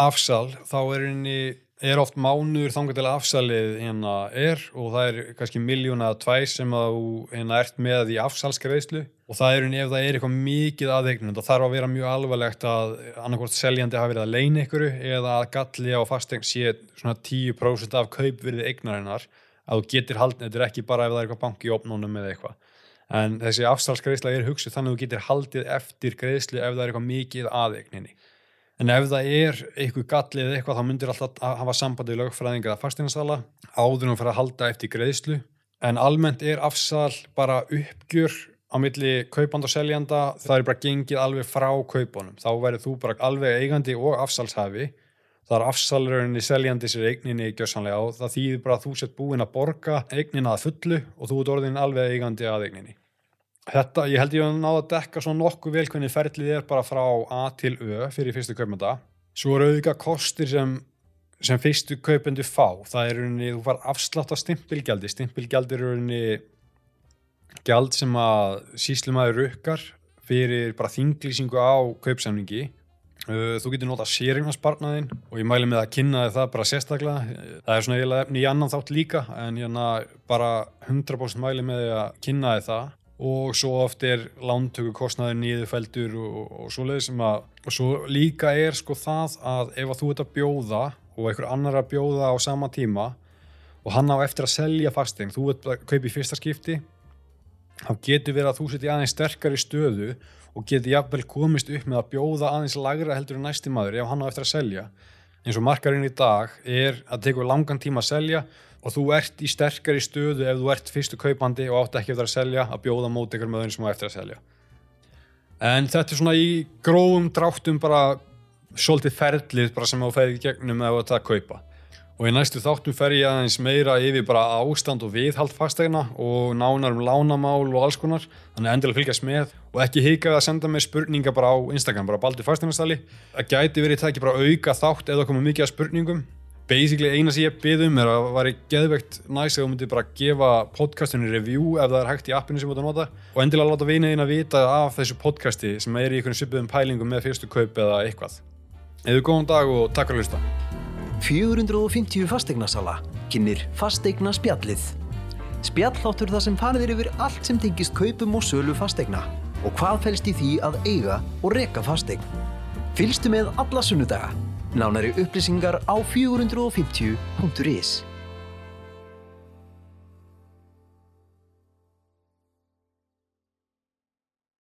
afsal þá er henni er oft mánuður þangar til að afsalið hérna er og það er kannski miljón eða tvær sem þú hérna ert með í afsalskreislu og það er ef það er eitthvað mikið aðeignum það þarf að vera mjög alvarlegt að annarkort seljandi hafi verið að leina ykkur eða að galli á fastegn sé svona 10% af kaupvirði eignarinnar að þú getur haldið, þetta er ekki bara ef það er eitthvað banki í opnónum eða eitthvað. En þessi afsalskreisla er hugsuð þannig að þú getur haldið eftir greislu ef það er eitthvað mikið aðeigninni En ef það er eitthvað gallið eða eitthvað þá myndir alltaf að hafa sambandi í lögfræðinga eða fasteinarsala áður um að fara að halda eftir greiðslu. En almennt er afsal bara uppgjör á milli kaupand og seljanda. Það er bara gengið alveg frá kaupunum. Þá verður þú bara alveg eigandi og afsalshafi. Það er afsalurinn í seljandi sér eigninni gjörsanlega og það þýðir bara að þú sett búin að borga eignina að fullu og þú ert orðin alveg eigandi að eigninni. Þetta, ég held ég að náða að dekka svona nokkuð vel hvernig ferlið er bara frá A til Ö fyrir fyrstu kaupenda. Svo eru auðvitað kostir sem, sem fyrstu kaupendu fá. Það er rauninni, þú far afslátt af stimpilgjaldi. Stimpilgjaldi er rauninni gjald sem að síslumæður rukkar fyrir bara þinglýsingu á kaupsamningi. Þú getur notað sérignarsparnaðinn og ég mæli með að kynna það bara sérstaklega. Það er svona eiginlega efni í annan þátt líka en hérna bara 100% mæli með að kynna það og svo oft er lántöku kostnaður nýðufeldur og, og svoleiði sem að og svo líka er sko það að ef að þú ert að bjóða og einhver annar að bjóða á sama tíma og hann á eftir að selja fastegn, þú ert að kaupa í fyrsta skipti þá getur verið að þú setja aðeins sterkari stöðu og getur jafnvel komist upp með að bjóða aðeins lagra heldur en næsti maður ef hann á eftir að selja. Eins og markarinn í dag er að teka langan tíma að selja og þú ert í sterkari stöðu ef þú ert fyrstu kaupandi og átt ekki eftir að selja að bjóða mót ykkur með þeirri sem á eftir að selja. En þetta er svona í grófum dráttum bara svolítið ferlið bara sem þú ferði gegnum ef þú ert að kaupa. Og í næstu þáttum fer ég aðeins meira yfir bara ástand og viðhald fastegna og nánar um lánamál og alls konar. Þannig endilega fylgjast með og ekki hikaði að senda mér spurninga bara á Instagram bara baldi fastegnastali það gæti verið það ekki bara auka þátt eða komið mikið að spurningum basically eina sem ég byggðum er að það væri geðveikt næst að þú myndir bara gefa podcastinu review ef það er hægt í appinu sem þú ert að nota og endilega láta vinaðina vita af þessu podcasti sem er í einhvern svipuðum pælingum með fyrstu kaup eða eitthvað. Eða góðan dag og takk fyrir að hlusta. 450 fastegnasala kynir fastegna spjallið. Spjalláttur það sem farið yfir allt sem tengist kaupum og sölu fastegna og hvað fælst í því að eiga og reka fastegn. Fylgstu með alla sunnudaga Nánari upplýsingar á 450.is